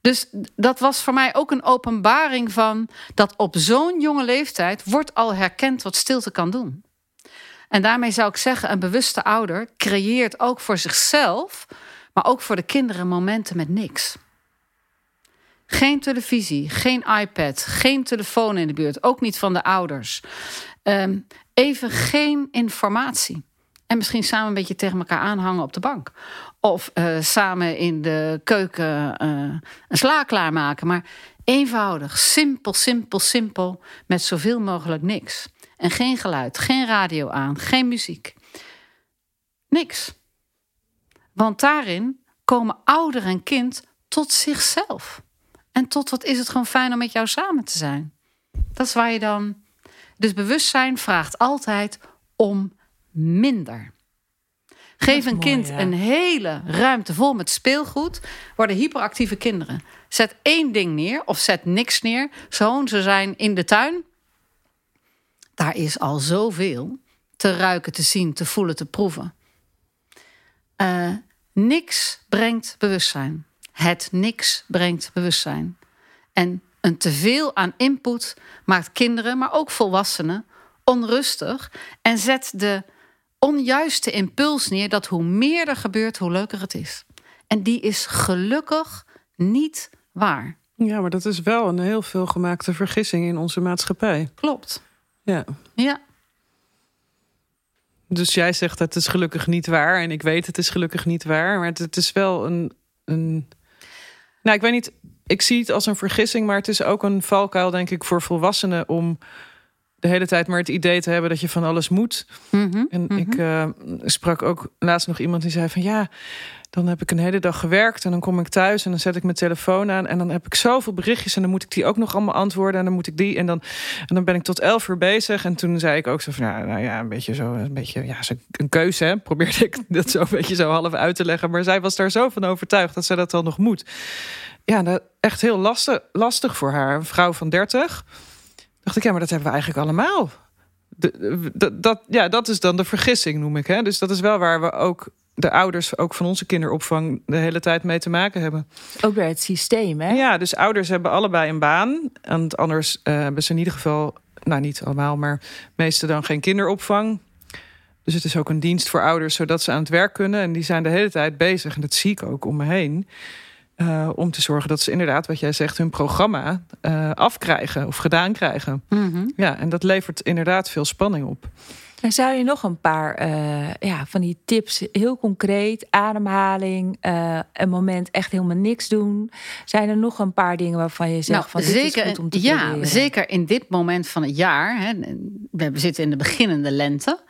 B: Dus dat was voor mij ook een openbaring van dat op zo'n jonge leeftijd wordt al herkend wat stilte kan doen. En daarmee zou ik zeggen, een bewuste ouder creëert ook voor zichzelf, maar ook voor de kinderen momenten met niks. Geen televisie, geen iPad, geen telefoon in de buurt, ook niet van de ouders. Ehm, even geen informatie. En misschien samen een beetje tegen elkaar aanhangen op de bank. Of uh, samen in de keuken uh, een sla klaarmaken. Maar eenvoudig, simpel, simpel, simpel. Met zoveel mogelijk niks. En geen geluid, geen radio aan, geen muziek. Niks. Want daarin komen ouder en kind tot zichzelf. En tot wat is het gewoon fijn om met jou samen te zijn. Dat is waar je dan. Dus bewustzijn vraagt altijd om minder. Geef een kind een hele ruimte vol met speelgoed, worden hyperactieve kinderen. Zet één ding neer of zet niks neer. Zo, ze zijn in de tuin. Daar is al zoveel te ruiken, te zien, te voelen, te proeven. Uh, niks brengt bewustzijn. Het niks brengt bewustzijn. En een teveel aan input maakt kinderen, maar ook volwassenen, onrustig en zet de onjuiste impuls neer dat hoe meer er gebeurt, hoe leuker het is. En die is gelukkig niet waar.
A: Ja, maar dat is wel een heel veel gemaakte vergissing in onze maatschappij.
B: Klopt.
A: Ja.
B: Ja.
A: Dus jij zegt het is gelukkig niet waar. En ik weet het is gelukkig niet waar. Maar het, is wel een, een. Nou, ik weet niet. Ik zie het als een vergissing. Maar het is ook een valkuil, denk ik, voor volwassenen om de hele tijd maar het idee te hebben dat je van alles moet.
B: Mhm,
A: en
B: mhm.
A: ik uh, sprak ook laatst nog iemand die zei van ja, dan heb ik een hele dag gewerkt en dan kom ik thuis en dan zet ik mijn telefoon aan en dan heb ik zoveel berichtjes en dan moet ik die ook nog allemaal antwoorden en dan moet ik die en dan en dan ben ik tot elf uur bezig en toen zei ik ook zo van ja, nou ja, een beetje zo, een beetje ja, een keuze hè, probeerde ik dat zo een beetje zo half uit te leggen, maar zij was daar zo van overtuigd dat zij dat dan nog moet. Ja, dat echt heel lastig, lastig voor haar, een vrouw van 30 dacht ik, ja, maar dat hebben we eigenlijk allemaal. Dat, ja, dat is dan de vergissing, noem ik. Hè? Dus dat is wel waar we ook de ouders, ook van onze kinderopvang, de hele tijd mee te maken hebben.
C: Ook weer het systeem, hè?
A: Ja, dus ouders hebben allebei een baan. En anders uh, hebben ze in ieder geval, nou niet allemaal, maar meeste dan geen kinderopvang. Dus het is ook een dienst voor ouders, zodat ze aan het werk kunnen. En die zijn de hele tijd bezig. En dat zie ik ook om me heen. Uh, om te zorgen dat ze inderdaad, wat jij zegt, hun programma uh, afkrijgen of gedaan krijgen.
B: Mm -hmm.
A: Ja, en dat levert inderdaad veel spanning op.
C: En zou je nog een paar uh, ja, van die tips, heel concreet, ademhaling, een moment echt helemaal niks doen. Zijn er nog een paar dingen waarvan je zegt
B: nou,
C: van dit
B: zeker,
C: is goed om te
B: Ja,
C: proberen?
B: zeker in dit moment van het jaar. Hè, we zitten in de beginnende lente.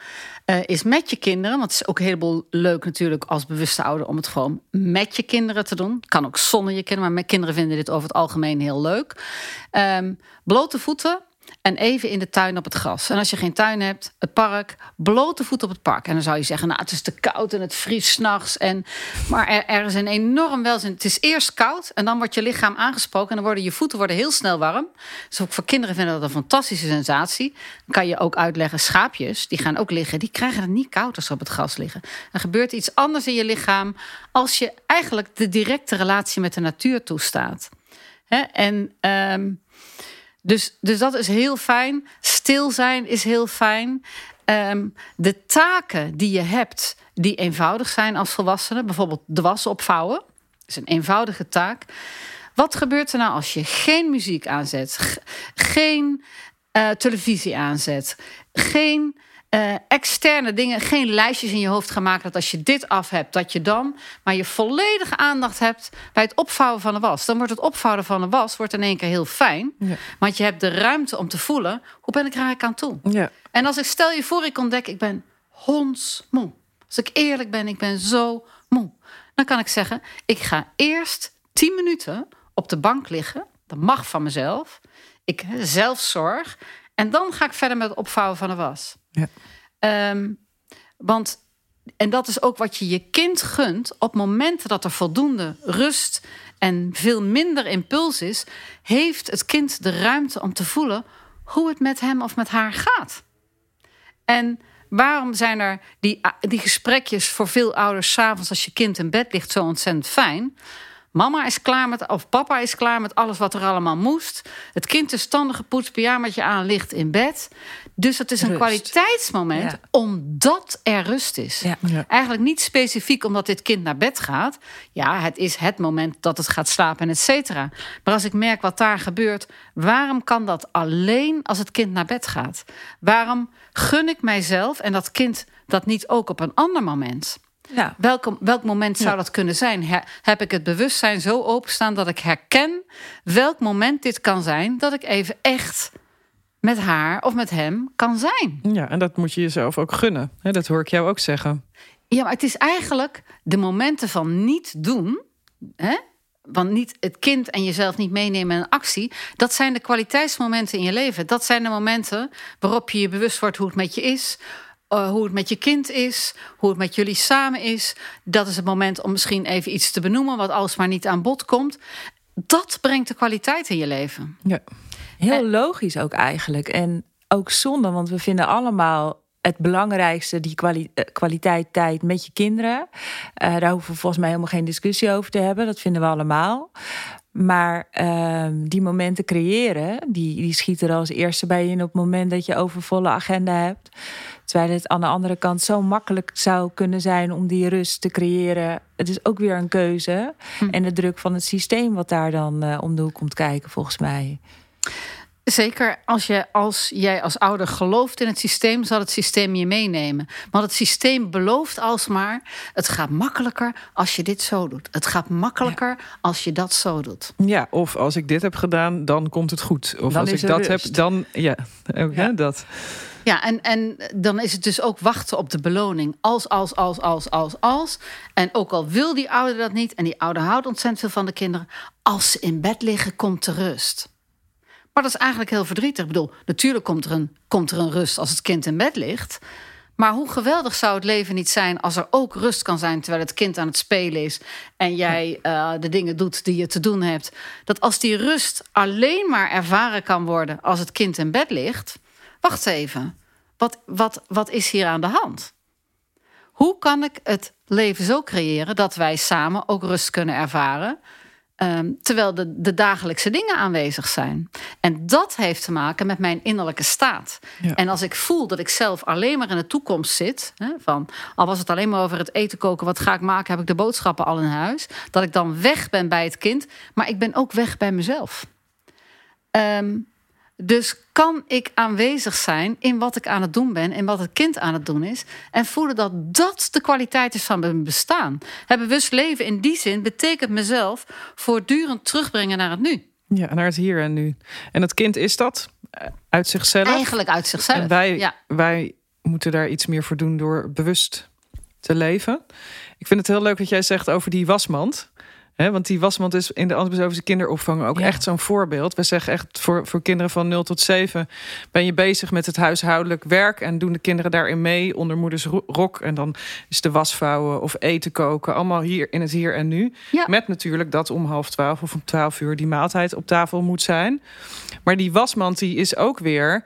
B: Uh, is met je kinderen, want het is ook een heleboel leuk natuurlijk als bewuste ouder om het gewoon met je kinderen te doen. Kan ook zonder je kinderen, maar mijn kinderen vinden dit over het algemeen heel leuk. Um, blote voeten en even in de tuin op het gras. En als je geen tuin hebt, het park, blote voeten op het park. En dan zou je zeggen, nou, het is te koud en het vriest s'nachts. En... Maar er, is een enorm welzijn. Het is eerst koud en dan wordt je lichaam aangesproken... en dan worden je voeten worden heel snel warm. Dus ook voor kinderen vinden dat een fantastische sensatie. Dan kan je ook uitleggen, schaapjes, die gaan ook liggen... die krijgen het niet koud als ze op het gras liggen. Er gebeurt iets anders in je lichaam... als je eigenlijk de directe relatie met de natuur toestaat. Hè? En... Um, dus, dus dat is heel fijn. Stil zijn is heel fijn. Um, de taken die je hebt, die eenvoudig zijn als volwassene, bijvoorbeeld de was opvouwen, is een eenvoudige taak. Wat gebeurt er nou als je geen muziek aanzet, geen uh, televisie aanzet, geen uh, externe dingen, geen lijstjes in je hoofd gaan maken dat als je dit af hebt, dat je dan maar je volledige aandacht hebt bij het opvouwen van de was. Dan wordt het opvouwen van de was wordt in één keer heel fijn,
A: Ja.
B: want je hebt de ruimte om te voelen hoe ben ik er eigenlijk aan toe.
A: Ja.
B: En als ik stel je voor, ik ontdek, ik ben hondsmoe. Als ik eerlijk ben, ik ben zo moe. Dan kan ik zeggen, ik ga eerst 10 minuten op de bank liggen. Dat mag van mezelf. Ik zelfzorg. En dan ga ik verder met het opvouwen van de was.
A: Ja.
B: Um, want, en dat is ook wat je je kind gunt. Op momenten dat er voldoende rust en veel minder impuls is, heeft het kind de ruimte om te voelen hoe het met hem of met haar gaat. En waarom zijn er die, die gesprekjes voor veel ouders s'avonds als je kind in bed ligt zo ontzettend fijn? Mama is klaar met, of papa is klaar met alles wat er allemaal moest. Het kind is standig gepoetst, pyjamaatje aan, ligt in bed. Dus het is een
C: Rust.
B: kwaliteitsmoment
C: Ja.
B: omdat er rust is.
C: Ja.
A: Ja.
B: Eigenlijk niet specifiek omdat dit kind naar bed gaat. Ja, het is het moment dat het gaat slapen en et cetera. Maar als ik merk wat daar gebeurt, waarom kan dat alleen als het kind naar bed gaat? Waarom gun ik mijzelf en dat kind dat niet ook op een ander moment?
C: Ja.
B: Welk, welk moment zou
A: Ja.
B: dat kunnen zijn? Heb ik het bewustzijn zo openstaan dat ik herken welk moment dit kan zijn dat ik even echt met haar of met hem kan zijn?
A: Ja, en dat moet je jezelf ook gunnen. Dat hoor ik jou ook zeggen.
B: Ja, maar het is eigenlijk de momenten van niet doen. Hè? Want niet het kind en jezelf niet meenemen in een actie. Dat zijn de kwaliteitsmomenten in je leven. Dat zijn de momenten waarop je je bewust wordt hoe het met je is. eh, hoe het met je kind is. Hoe het met jullie samen is. Dat is het moment om misschien even iets te benoemen. Wat alsmaar niet aan bod komt. Dat brengt de kwaliteit in je leven.
A: Ja.
C: Heel
B: En-
C: logisch ook eigenlijk. En ook zonde, want we vinden allemaal het belangrijkste, die kwali- eh, kwaliteit tijd met je kinderen. Eh, daar hoeven we volgens mij helemaal geen discussie over te hebben. Dat vinden we allemaal. Maar ehm, die momenten creëren, die, die schieten er als eerste bij in op het moment dat je overvolle agenda hebt. Terwijl het aan de andere kant zo makkelijk zou kunnen zijn om die rust te creëren. Het is ook weer een keuze.
B: Hm.
C: En de druk van het systeem wat daar dan eh, om de hoek komt kijken, volgens mij.
B: Zeker als, je, als jij als ouder gelooft in het systeem, zal het systeem je meenemen. Want het systeem belooft alsmaar: het gaat makkelijker als je dit zo doet. Het gaat makkelijker als je dat zo doet.
A: ja, of als ik dit heb gedaan, dan komt het goed. Of
C: Dan
A: als ik dat
C: rust.
A: heb, dan... Ja, ook, Hè,
C: Ja.
A: dat.
B: Ja, en, en dan is het dus ook wachten op de beloning. Als, als, als, als, als, als. En ook al wil die ouder dat niet, en die ouder houdt ontzettend veel van de kinderen, als ze in bed liggen, komt de rust. Maar dat is eigenlijk heel verdrietig. Ik bedoel, natuurlijk komt er, een, komt er een rust als het kind in bed ligt. Maar hoe geweldig zou het leven niet zijn als er ook rust kan zijn terwijl het kind aan het spelen is en jij eh, de dingen doet die je te doen hebt. Dat als die rust alleen maar ervaren kan worden als het kind in bed ligt. Wacht even, wat, wat, wat is hier aan de hand? Hoe kan ik het leven zo creëren dat wij samen ook rust kunnen ervaren? Ehm, terwijl de, de dagelijkse dingen aanwezig zijn. En dat heeft te maken met mijn innerlijke staat.
A: Ja.
B: En als ik voel dat ik zelf alleen maar in de toekomst zit, hè, van al was het alleen maar over het eten koken, wat ga ik maken, heb ik de boodschappen al in huis, dat ik dan weg ben bij het kind, maar ik ben ook weg bij mezelf. Ehm, dus kan ik aanwezig zijn in wat ik aan het doen ben en wat het kind aan het doen is. En voelen dat dat de kwaliteit is van mijn bestaan. Het bewust leven in die zin betekent mezelf voortdurend terugbrengen naar het nu.
A: Ja, naar het hier en nu. En het kind is dat eh, uit zichzelf.
B: Eigenlijk uit zichzelf.
A: En wij,
B: ja.
A: wij moeten daar iets meer voor doen door bewust te leven. Ik vind het heel leuk wat jij zegt over die wasmand. Want die wasmand is in de antroposofische kinderopvang ook
C: Ja.
A: echt zo'n voorbeeld. We zeggen echt voor, voor kinderen van 0 tot 7 ben je bezig met het huishoudelijk werk en doen de kinderen daarin mee onder moeders ro- rok. En dan is de wasvouwen of eten koken allemaal hier in het hier en nu.
B: Ja.
A: Met natuurlijk dat om half twaalf of om twaalf uur die maaltijd op tafel moet zijn. Maar die wasmand die is ook weer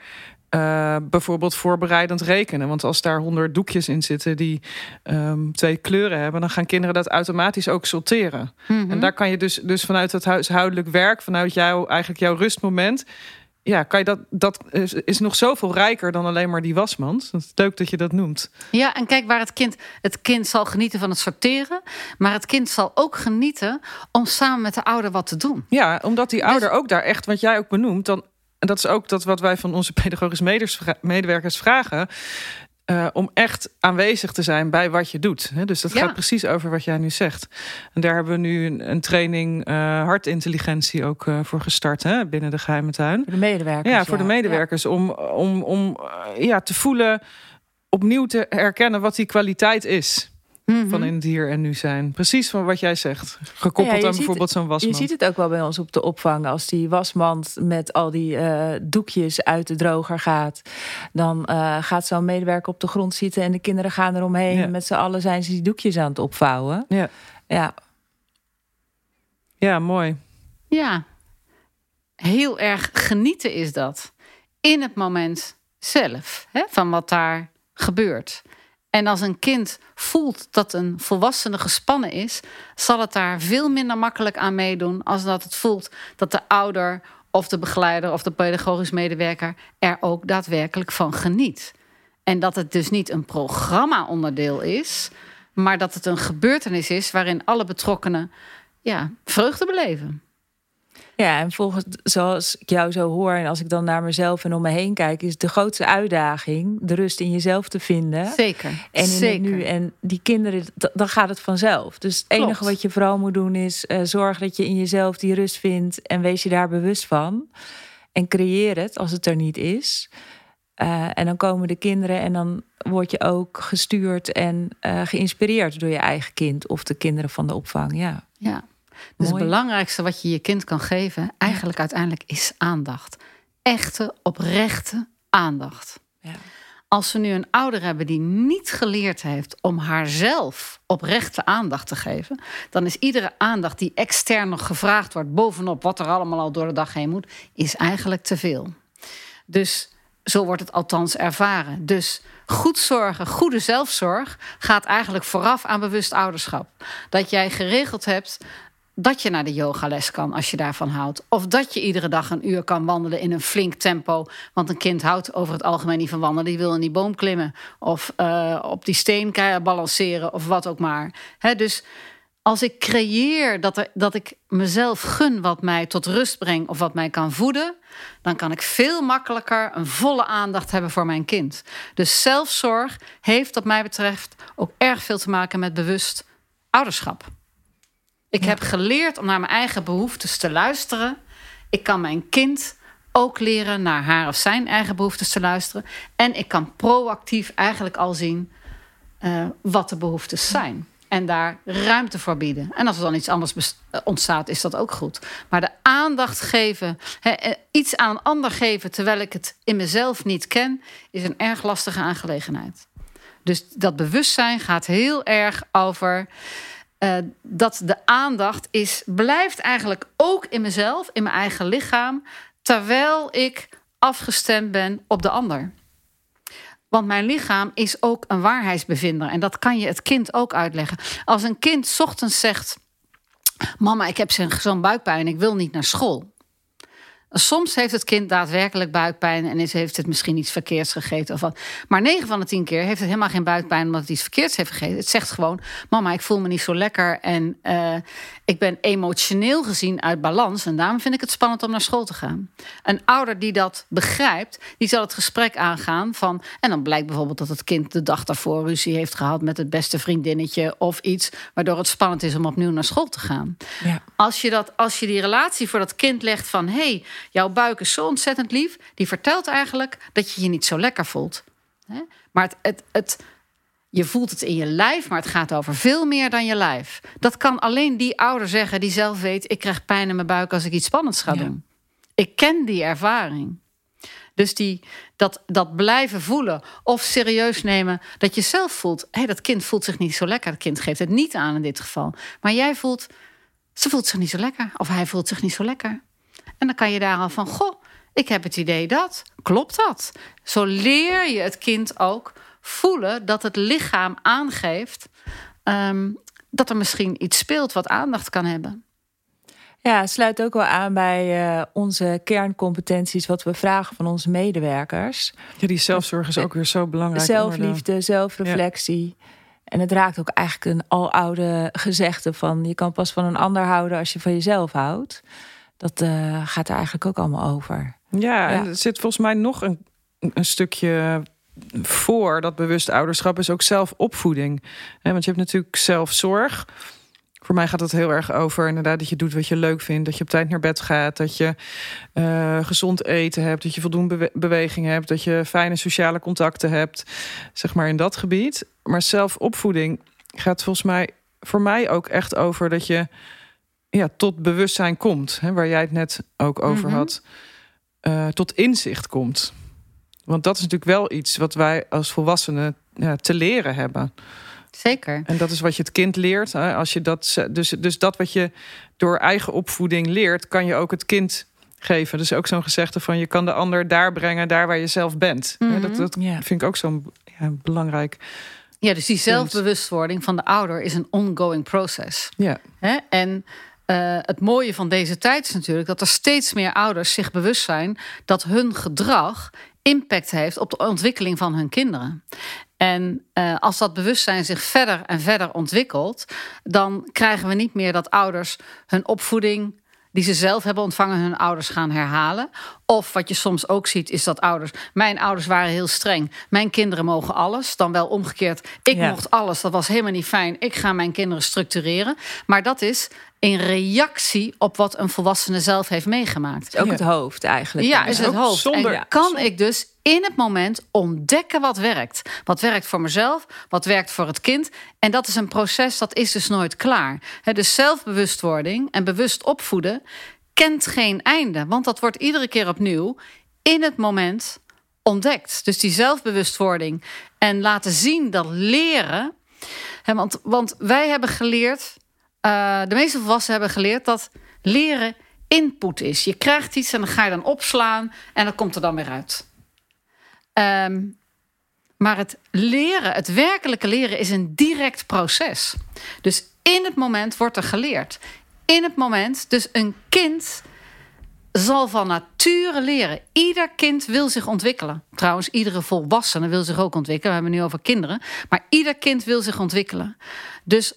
A: eh, bijvoorbeeld voorbereidend rekenen. Want als daar honderd doekjes in zitten die ehm, twee kleuren hebben, dan gaan kinderen dat automatisch ook sorteren.
B: Mhm.
A: En daar kan je dus, dus vanuit het huishoudelijk werk, vanuit jouw, eigenlijk jouw rustmoment. Ja, kan je dat, dat is, is nog zoveel rijker dan alleen maar die wasmand. Het is leuk dat je dat noemt.
B: Ja, en kijk waar het kind. Het kind zal genieten van het sorteren. Maar het kind zal ook genieten om samen met de ouder wat te doen.
A: Ja, omdat die
B: Dus-
A: ouder ook daar echt, wat jij ook benoemt, dan, en dat is ook dat wat wij van onze pedagogisch medewerkers vragen. eh, om echt aanwezig te zijn bij wat je doet. Dus dat
B: Ja.
A: gaat precies over wat jij nu zegt. En daar hebben we nu een, een training eh, hartintelligentie ook eh, voor gestart hè? binnen de geheime tuin.
C: Voor de medewerkers.
A: Ja, voor de medewerkers. Om, om, om ja, te voelen, opnieuw te herkennen wat die kwaliteit is.
B: Mhm.
A: Van in het hier en nu zijn. Precies van wat jij zegt. Gekoppeld
C: Ja, je
A: aan bijvoorbeeld zo'n
C: Je
A: wasmand.
C: ziet het ook wel bij ons op de opvang. Als die wasmand met al die eh, doekjes uit de droger gaat, dan eh, gaat zo'n medewerker op de grond zitten en de kinderen gaan eromheen.
A: Ja.
C: Met z'n allen zijn ze die doekjes aan het opvouwen.
A: Ja.
C: Ja,
A: ja, mooi.
B: Ja, heel erg genieten is dat. In het moment zelf, hè, van wat daar gebeurt. En als een kind voelt dat een volwassene gespannen is, zal het daar veel minder makkelijk aan meedoen als dat het voelt dat de ouder of de begeleider of de pedagogisch medewerker er ook daadwerkelijk van geniet. En dat het dus niet een programma-onderdeel is, maar dat het een gebeurtenis is waarin alle betrokkenen ja, vreugde beleven.
C: Ja, en volgens zoals ik jou zo hoor en als ik dan naar mezelf en om me heen kijk, is de grootste uitdaging de rust in jezelf te vinden.
B: Zeker.
C: En in
B: zeker.
C: het nu. En die kinderen, dan gaat het vanzelf. Dus het enige
B: Klopt.
C: wat je vooral moet doen is uh, zorg dat je in jezelf die rust vindt en wees je daar bewust van. En creëer het als het er niet is. Uh, en dan komen de kinderen en dan word je ook gestuurd en uh, geïnspireerd door je eigen kind of de kinderen van de opvang. Ja.
B: Ja. Dus het belangrijkste wat je je kind kan geven, eigenlijk ja. uiteindelijk, is aandacht. Echte, oprechte aandacht.
C: Ja.
B: Als we nu een ouder hebben die niet geleerd heeft om haarzelf oprechte aandacht te geven, dan is iedere aandacht die extern nog gevraagd wordt, bovenop wat er allemaal al door de dag heen moet, is eigenlijk te veel. Dus zo wordt het althans ervaren. Dus goed zorgen, goede zelfzorg gaat eigenlijk vooraf aan bewust ouderschap. Dat jij geregeld hebt dat je naar de yogales kan als je daarvan houdt. Of dat je iedere dag een uur kan wandelen in een flink tempo. Want een kind houdt over het algemeen niet van wandelen. Die wil in die boom klimmen. Of uh, op die steen balanceren. Of wat ook maar. Dus als ik creëer dat, er, dat ik mezelf gun wat mij tot rust brengt. Of wat mij kan voeden. Dan kan ik veel makkelijker een volle aandacht hebben voor mijn kind. Dus zelfzorg heeft wat mij betreft ook erg veel te maken met bewust ouderschap. Ik ja. heb geleerd om naar mijn eigen behoeftes te luisteren. Ik kan mijn kind ook leren naar haar of zijn eigen behoeftes te luisteren. En ik kan proactief eigenlijk al zien uh, wat de behoeftes zijn. En daar ruimte voor bieden. En als er dan iets anders ontstaat, is dat ook goed. Maar de aandacht geven, he, iets aan een ander geven terwijl ik het in mezelf niet ken, is een erg lastige aangelegenheid. Dus dat bewustzijn gaat heel erg over. Uh, dat de aandacht is, blijft eigenlijk ook in mezelf, in mijn eigen lichaam, terwijl ik afgestemd ben op de ander. Want mijn lichaam is ook een waarheidsbevinder. En dat kan je het kind ook uitleggen. Als een kind ochtends zegt: Mama, ik heb zo'n buikpijn, ik wil niet naar school. Soms heeft het kind daadwerkelijk buikpijn en is, heeft het misschien iets verkeerds gegeten of wat. Maar 9 van de 10 keer heeft het helemaal geen buikpijn omdat het iets verkeerds heeft gegeten. Het zegt gewoon: Mama, ik voel me niet zo lekker en uh, ik ben emotioneel gezien uit balans. En daarom vind ik het spannend om naar school te gaan. Een ouder die dat begrijpt, die zal het gesprek aangaan van. En dan blijkt bijvoorbeeld dat het kind de dag daarvoor ruzie heeft gehad met het beste vriendinnetje of iets, waardoor het spannend is om opnieuw naar school te gaan.
C: Ja.
B: Als, je dat, als je die relatie voor dat kind legt van: hé, hey, jouw buik is zo ontzettend lief, die vertelt eigenlijk dat je je niet zo lekker voelt. Maar het, het, het, je voelt het in je lijf, maar het gaat over veel meer dan je lijf. Dat kan alleen die ouder zeggen die zelf weet: ik krijg pijn in mijn buik als ik iets spannends ga
C: Ja.
B: doen. Ik ken die ervaring. Dus die, dat, dat blijven voelen of serieus nemen dat je zelf voelt: hé, hey, dat kind voelt zich niet zo lekker. Het kind geeft het niet aan in dit geval. Maar jij voelt, ze voelt zich niet zo lekker. Of hij voelt zich niet zo lekker. En dan kan je daar al van: goh, ik heb het idee dat. Klopt dat? Zo leer je het kind ook voelen dat het lichaam aangeeft ehm, dat er misschien iets speelt wat aandacht kan hebben.
C: Ja, sluit ook wel aan bij uh, onze kerncompetenties, wat we vragen van onze medewerkers.
A: Ja, die zelfzorg is ook weer zo belangrijk.
C: Zelfliefde, zelfreflectie. Ja. En het raakt ook eigenlijk een aloude gezegde van je kan pas van een ander houden als je van jezelf houdt. Dat uh, gaat er eigenlijk ook allemaal over.
A: Ja, en er zit volgens mij nog een, een stukje voor dat bewust ouderschap is ook zelfopvoeding. Want je hebt natuurlijk zelfzorg. Voor mij gaat het heel erg over inderdaad dat je doet wat je leuk vindt, dat je op tijd naar bed gaat, dat je uh, gezond eten hebt, dat je voldoende bewe beweging hebt, dat je fijne sociale contacten hebt, zeg maar in dat gebied. Maar zelfopvoeding gaat volgens mij voor mij ook echt over dat je ja, tot bewustzijn komt, hè, waar jij het net ook over mm -hmm. had, uh, tot inzicht komt. Want dat is natuurlijk wel iets wat wij als volwassenen ja, te leren hebben.
B: Zeker.
A: En dat is wat je het kind leert. Hè? Als je dat, dus, dus dat wat je door eigen opvoeding leert, kan je ook het kind geven. Dus ook zo'n gezegde van je kan de ander daar brengen, daar waar je zelf bent.
B: Mhm.
A: Mm -hmm. Dat, dat
C: ja.
A: vind ik ook zo'n ja, belangrijk
B: Ja, dus die zelfbewustwording van de ouder is een ongoing proces.
A: Ja.
B: Hè? En uh, het mooie van deze tijd is natuurlijk dat er steeds meer ouders zich bewust zijn dat hun gedrag impact heeft op de ontwikkeling van hun kinderen. En uh, als dat bewustzijn zich verder en verder ontwikkelt, dan krijgen we niet meer dat ouders hun opvoeding die ze zelf hebben ontvangen, hun ouders gaan herhalen. Of wat je soms ook ziet, is dat ouders. Mijn ouders waren heel streng. Mijn kinderen mogen alles. Dan wel omgekeerd. Ik mocht alles. Dat was helemaal niet fijn. Ik ga mijn kinderen structureren. Maar dat is in reactie op wat een volwassene zelf heeft meegemaakt.
C: Het is ook het hoofd eigenlijk.
B: Ja, is het hoofd. Zonder, en kan ik dus in het moment ontdekken wat werkt. Wat werkt voor mezelf, wat werkt voor het kind. En dat is een proces dat is dus nooit klaar. He, dus zelfbewustwording en bewust opvoeden kent geen einde. Want dat wordt iedere keer opnieuw in het moment ontdekt. Dus die zelfbewustwording en laten zien dat leren. want, want wij hebben geleerd uh, de meeste volwassenen hebben geleerd dat leren input is. Je krijgt iets en dan ga je dan opslaan en dat komt er dan weer uit. Um, maar het leren, het werkelijke leren, is een direct proces. Dus in het moment wordt er geleerd. In het moment, dus een kind zal van nature leren. Ieder kind wil zich ontwikkelen. Trouwens, iedere volwassene wil zich ook ontwikkelen. We hebben het nu over kinderen. Maar ieder kind wil zich ontwikkelen. Dus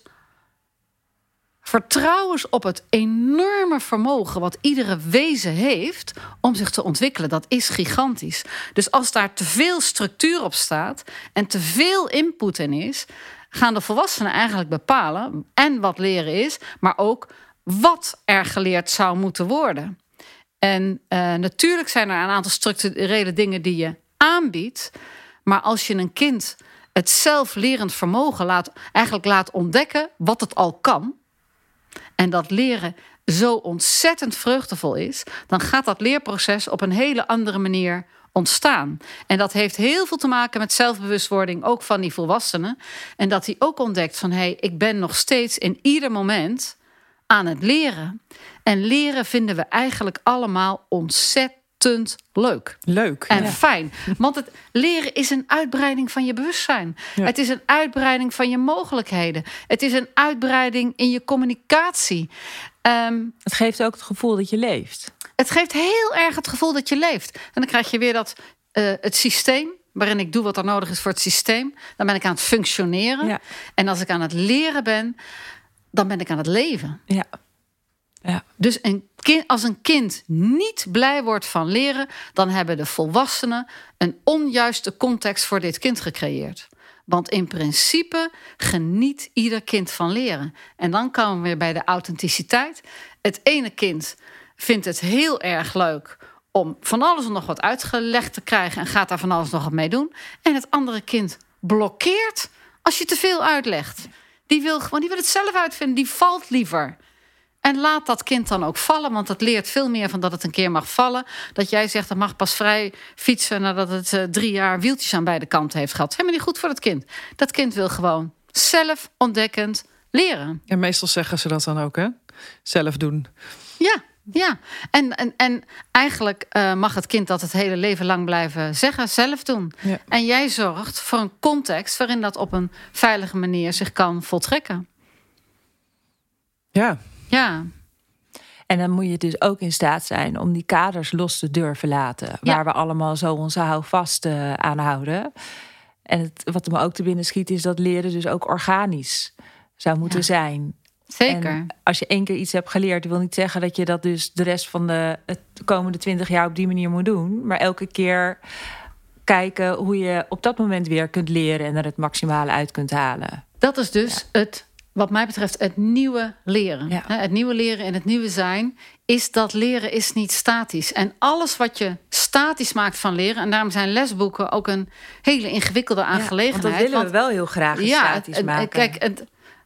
B: Vertrouwens op het enorme vermogen wat iedere wezen heeft om zich te ontwikkelen. Dat is gigantisch. Dus als daar te veel structuur op staat en te veel input in is, gaan de volwassenen eigenlijk bepalen en wat leren is, maar ook wat er geleerd zou moeten worden. En uh, natuurlijk zijn er een aantal structurele dingen die je aanbiedt, maar als je een kind het zelflerend vermogen laat, eigenlijk laat ontdekken wat het al kan, en dat leren zo ontzettend vreugdevol is, dan gaat dat leerproces op een hele andere manier ontstaan. En dat heeft heel veel te maken met zelfbewustwording, ook van die volwassenen. En dat hij ook ontdekt van hé, hey, ik ben nog steeds in ieder moment aan het leren. En leren vinden we eigenlijk allemaal ontzettend leuk.
A: Leuk.
B: En fijn. Want het leren is een uitbreiding van je bewustzijn. Het is een uitbreiding van je mogelijkheden. Het is een uitbreiding in je communicatie.
C: Ehm, het geeft ook het gevoel dat je leeft.
B: Het geeft heel erg het gevoel dat je leeft. En dan krijg je weer dat uh, het systeem waarin ik doe wat er nodig is voor het systeem. Dan ben ik aan het functioneren. Ja. En als ik aan het leren ben, dan ben ik aan het leven.
C: Ja. Ja.
B: Dus een als een kind niet blij wordt van leren, dan hebben de volwassenen een onjuiste context voor dit kind gecreëerd. Want in principe geniet ieder kind van leren. En dan komen we weer bij de authenticiteit. Het ene kind vindt het heel erg leuk om van alles en nog wat uitgelegd te krijgen en gaat daar van alles nog wat mee doen. En het andere kind blokkeert als je te veel uitlegt. Die wil gewoon, die wil het zelf uitvinden, die valt liever. En laat dat kind dan ook vallen, want het leert veel meer van dat het een keer mag vallen. Dat jij zegt dat mag pas vrij fietsen nadat het uh, drie jaar wieltjes aan beide kanten heeft gehad. Helemaal niet goed voor het kind. Dat kind wil gewoon zelf ontdekkend leren.
A: En meestal zeggen ze dat dan ook, hè? Zelf doen.
B: Ja, ja. En, en, en eigenlijk uh, mag het kind dat het hele leven lang blijven zeggen, zelf doen. Ja. En jij zorgt voor een context waarin dat op een veilige manier zich kan voltrekken.
A: Ja,
B: ja.
C: En dan moet je dus ook in staat zijn om die kaders los te durven laten. Waar we allemaal zo onze houvast uh, aan houden. En het, wat me ook te binnen schiet is dat leren dus ook organisch zou moeten zijn.
B: Zeker.
C: En als je één keer iets hebt geleerd, wil niet zeggen dat je dat dus de rest van de, de komende twintig jaar op die manier moet doen. Maar elke keer kijken hoe je op dat moment weer kunt leren en er het maximale uit kunt halen.
B: Dat is dus het wat mij betreft het nieuwe leren. Het nieuwe leren en het nieuwe zijn is dat leren is niet statisch. En alles wat je statisch maakt van leren... en daarom zijn lesboeken ook een hele ingewikkelde aangelegenheid.
C: Ja, dat willen we wel heel graag ja, statisch maken.
B: Kijk, het,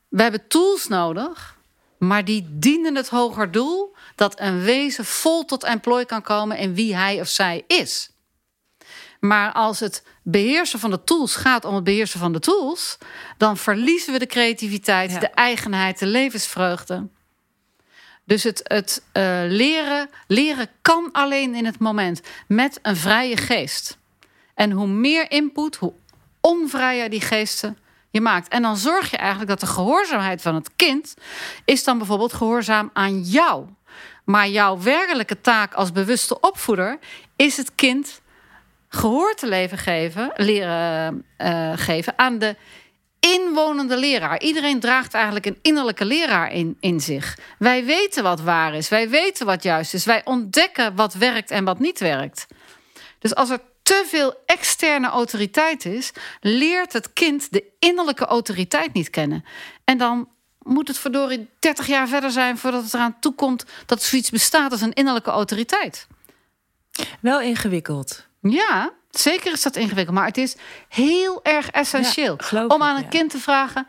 B: we hebben tools nodig, maar die dienen het hoger doel... dat een wezen vol tot employ kan komen in wie hij of zij is. Maar als het beheersen van de tools gaat om het beheersen van de tools, dan verliezen we de creativiteit, de eigenheid, de levensvreugde. Dus het, het uh, leren, leren kan alleen in het moment met een vrije geest. En hoe meer input, hoe onvrijer die geesten, je maakt. En dan zorg je eigenlijk dat de gehoorzaamheid van het kind is dan bijvoorbeeld gehoorzaam aan jou. Maar jouw werkelijke taak als bewuste opvoeder is het kind gehoor te leven geven, leren uh, geven aan de inwonende leraar. Iedereen draagt eigenlijk een innerlijke leraar in, in zich. Wij weten wat waar is, wij weten wat juist is, wij ontdekken wat werkt en wat niet werkt. Dus als er te veel externe autoriteit is, leert het kind de innerlijke autoriteit niet kennen. En dan moet het verdorie 30 jaar verder zijn voordat het eraan toekomt dat zoiets bestaat als een innerlijke autoriteit.
C: Wel ingewikkeld.
B: Ja, zeker is dat ingewikkeld. Maar het is heel erg essentieel om aan een kind te vragen: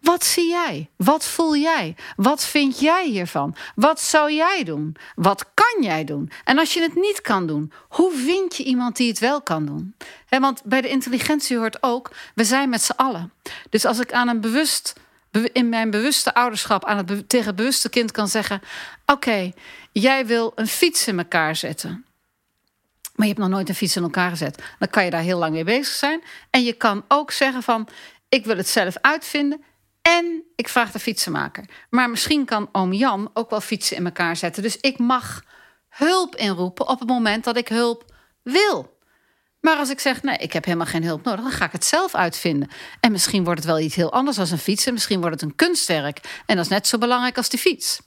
B: wat zie jij? Wat voel jij? Wat vind jij hiervan? Wat zou jij doen? Wat kan jij doen? En als je het niet kan doen, hoe vind je iemand die het wel kan doen? want bij de intelligentie hoort ook, we zijn met z'n allen. Dus als ik aan een bewust, in mijn bewuste ouderschap, aan het tegen het bewuste kind kan zeggen: Oké, jij wil een fiets in elkaar zetten. Maar je hebt nog nooit een fiets in elkaar gezet. Dan kan je daar heel lang mee bezig zijn. En je kan ook zeggen van, ik wil het zelf uitvinden. En ik vraag de fietsenmaker. Maar misschien kan oom Jan ook wel fietsen in elkaar zetten. Dus ik mag hulp inroepen op het moment dat ik hulp wil. Maar als ik zeg, nee, ik heb helemaal geen hulp nodig, dan ga ik het zelf uitvinden. En misschien wordt het wel iets heel anders dan een fiets. En misschien wordt het een kunstwerk. En dat is net zo belangrijk als die fiets.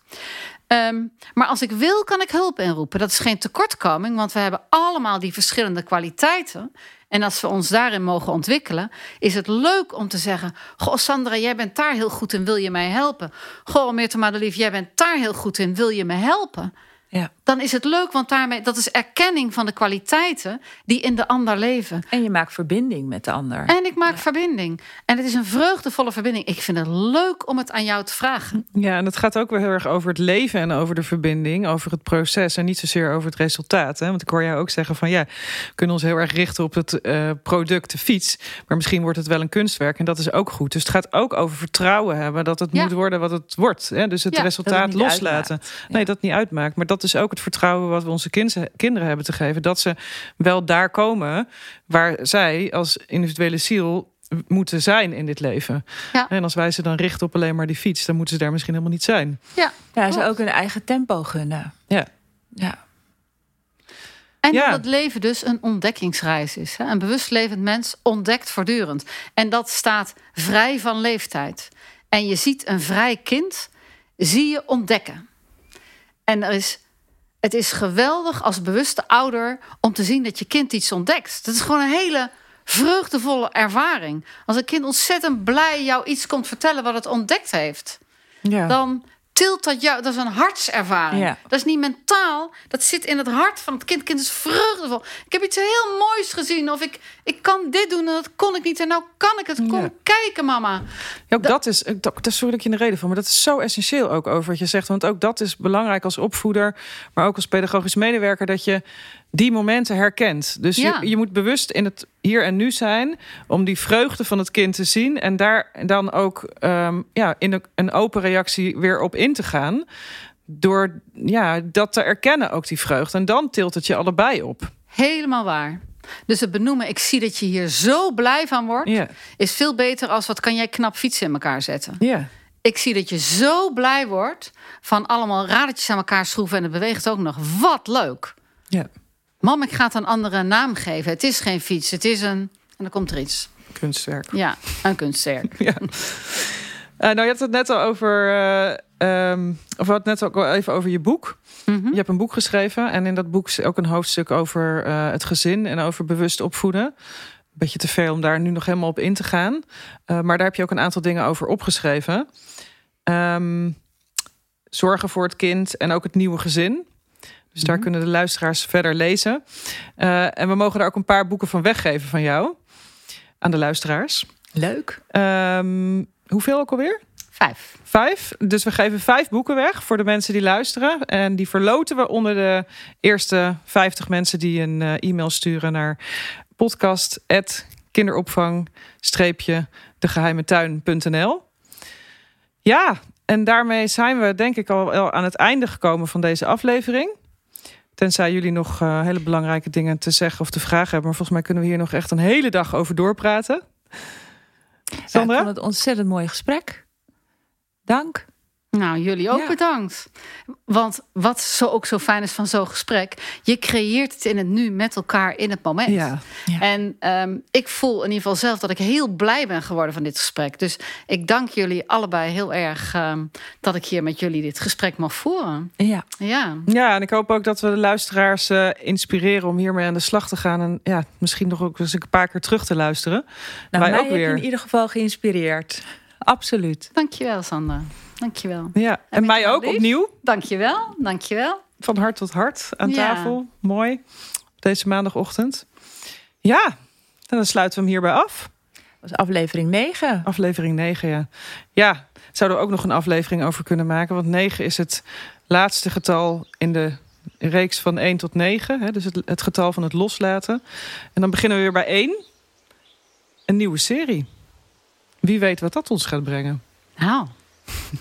B: Ehm, maar als ik wil, kan ik hulp inroepen. Dat is geen tekortkoming, want we hebben allemaal die verschillende kwaliteiten. En als we ons daarin mogen ontwikkelen, is het leuk om te zeggen: Goh, Sandra, jij bent daar heel goed in, wil je mij helpen? Goh, Meerte Madelief, jij bent daar heel goed in, wil je me helpen? Ja. Dan is het leuk, want daarmee dat is erkenning van de kwaliteiten die in de ander leven.
C: En je maakt verbinding met de ander.
B: En ik maak verbinding. En het is een vreugdevolle verbinding. Ik vind het leuk om het aan jou te vragen.
A: Ja, en het gaat ook weer heel erg over het leven en over de verbinding, over het proces en niet zozeer over het resultaat. Hè? Want ik hoor jou ook zeggen van ja, we kunnen ons heel erg richten op het uh, product, de fiets, maar misschien wordt het wel een kunstwerk en dat is ook goed. Dus het gaat ook over vertrouwen hebben dat het moet worden wat het wordt. Hè? Dus het resultaat loslaten. Nee, dat niet uitmaakt, maar dat is ook het vertrouwen wat we onze kinderen hebben te geven. Dat ze wel daar komen waar zij als individuele ziel moeten zijn in dit leven. Ja. En als wij ze dan richten op alleen maar die fiets, dan moeten ze daar misschien helemaal niet zijn.
C: Ja, ja ze ook een eigen tempo gunnen.
A: Ja.
C: ja.
B: En dat het leven dus een ontdekkingsreis is. Een bewust levend mens ontdekt voortdurend. En dat staat vrij van leeftijd. En je ziet een vrij kind, zie je ontdekken. En er is, het is geweldig als bewuste ouder om te zien dat je kind iets ontdekt. Dat is gewoon een hele vreugdevolle ervaring. Als een kind ontzettend blij jou iets komt vertellen wat het ontdekt heeft, ja. dan tilt dat jou. Dat is een hartservaring. Dat is niet mentaal. Dat zit in het hart van het kind. Het kind is vreugdevol. Ik heb iets heel moois gezien. Of ik, ik kan dit doen en dat kon ik niet. En nou kan ik het. Kom kijken, mama.
A: Ja, ook dat, is. Dat, dat sorry dat je in de reden van. Maar dat is zo essentieel ook over wat je zegt. Want ook dat is belangrijk als opvoeder. Maar ook als pedagogisch medewerker. Dat je die momenten herkent. Dus je, je moet bewust in het hier en nu zijn om die vreugde van het kind te zien en daar dan ook um, ja, in een, een open reactie weer op in te gaan. Door ja, dat te erkennen, ook die vreugde. En dan tilt het je allebei op.
B: Helemaal waar. Dus het benoemen, ik zie dat je hier zo blij van wordt, is veel beter als wat kan jij knap fietsen in elkaar zetten.
A: Ja.
B: Ik zie dat je zo blij wordt van allemaal radertjes aan elkaar schroeven en het beweegt ook nog. Wat leuk.
A: Ja.
B: Mam, ik ga het een andere naam geven. Het is geen fiets, het is een. En dan komt er iets.
A: Kunstwerk.
B: Ja, een kunstwerk.
A: ja. Uh, nou, je had het net al over. Uh, um, of we hadden het net ook al even over je boek. Mm Je hebt een boek geschreven. En in dat boek is ook een hoofdstuk over uh, het gezin en over bewust opvoeden. Beetje te veel om daar nu nog helemaal op in te gaan. maar daar heb je ook een aantal dingen over opgeschreven. Um, zorgen voor het kind en ook het nieuwe gezin. Dus daar mhm. kunnen de luisteraars verder lezen. Uh, en we mogen daar ook een paar boeken van weggeven van jou aan de luisteraars.
C: Leuk.
A: Um, hoeveel ook alweer?
B: Vijf.
A: Vijf. Dus we geven vijf boeken weg voor de mensen die luisteren. En die verloten we onder de eerste vijftig mensen die een uh, e-mail sturen naar podcast.kinderopvang-degeheimetuin.nl. Ja, en daarmee zijn we denk ik al aan het einde gekomen van deze aflevering. Tenzij jullie nog uh, hele belangrijke dingen te zeggen of te vragen hebben. Maar volgens mij kunnen we hier nog echt een hele dag over doorpraten. Sandra?
C: ik vond het ontzettend mooi gesprek. Dank.
B: Nou, jullie ook
C: Ja.
B: bedankt. Want wat zo ook zo fijn is van zo'n gesprek, je creëert het in het nu met elkaar in het moment.
A: Ja.
C: Ja.
B: En ehm, ik voel in ieder geval zelf dat ik heel blij ben geworden van dit gesprek. Dus ik dank jullie allebei heel erg ehm, dat ik hier met jullie dit gesprek mag voeren.
C: Ja.
B: Ja.
A: Ja, en ik hoop ook dat we de luisteraars eh, inspireren om hiermee aan de slag te gaan. En ja, misschien nog ook eens een paar keer terug te luisteren.
C: Nou,
A: Wij
C: mij
A: ook
C: heb je
A: weer.
C: in ieder geval geïnspireerd. Absoluut.
B: Dankjewel, Sandra. Dankjewel.
A: Ja, en, mij ook
B: Lies?
A: opnieuw.
B: Dankjewel. Dankjewel.
A: Van hart tot hart aan
B: Ja.
A: tafel. Mooi. Deze maandagochtend. Ja, dan sluiten we hem hierbij af.
C: Dat was aflevering 9.
A: Aflevering 9, ja. Ja, zouden we ook nog een aflevering over kunnen maken. Want 9 is het laatste getal in de reeks van 1 tot 9. Hè, dus het, het getal van het loslaten. En dan beginnen we weer bij 1. Een nieuwe serie. Wie weet wat dat ons gaat brengen.
B: Nou,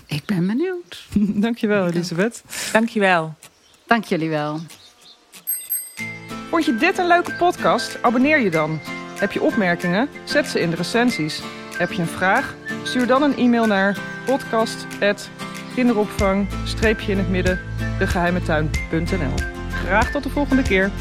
B: ik ben benieuwd.
A: Dankjewel, Elisabeth.
C: Dankjewel.
B: Dank jullie wel.
A: Vond je dit een leuke podcast? Abonneer je dan. Heb je opmerkingen? Zet ze in de recensies. Heb je een vraag? Stuur dan een e-mail naar podcast.kinderopvang-in het midden degeheimetuin.nl Graag tot de volgende keer.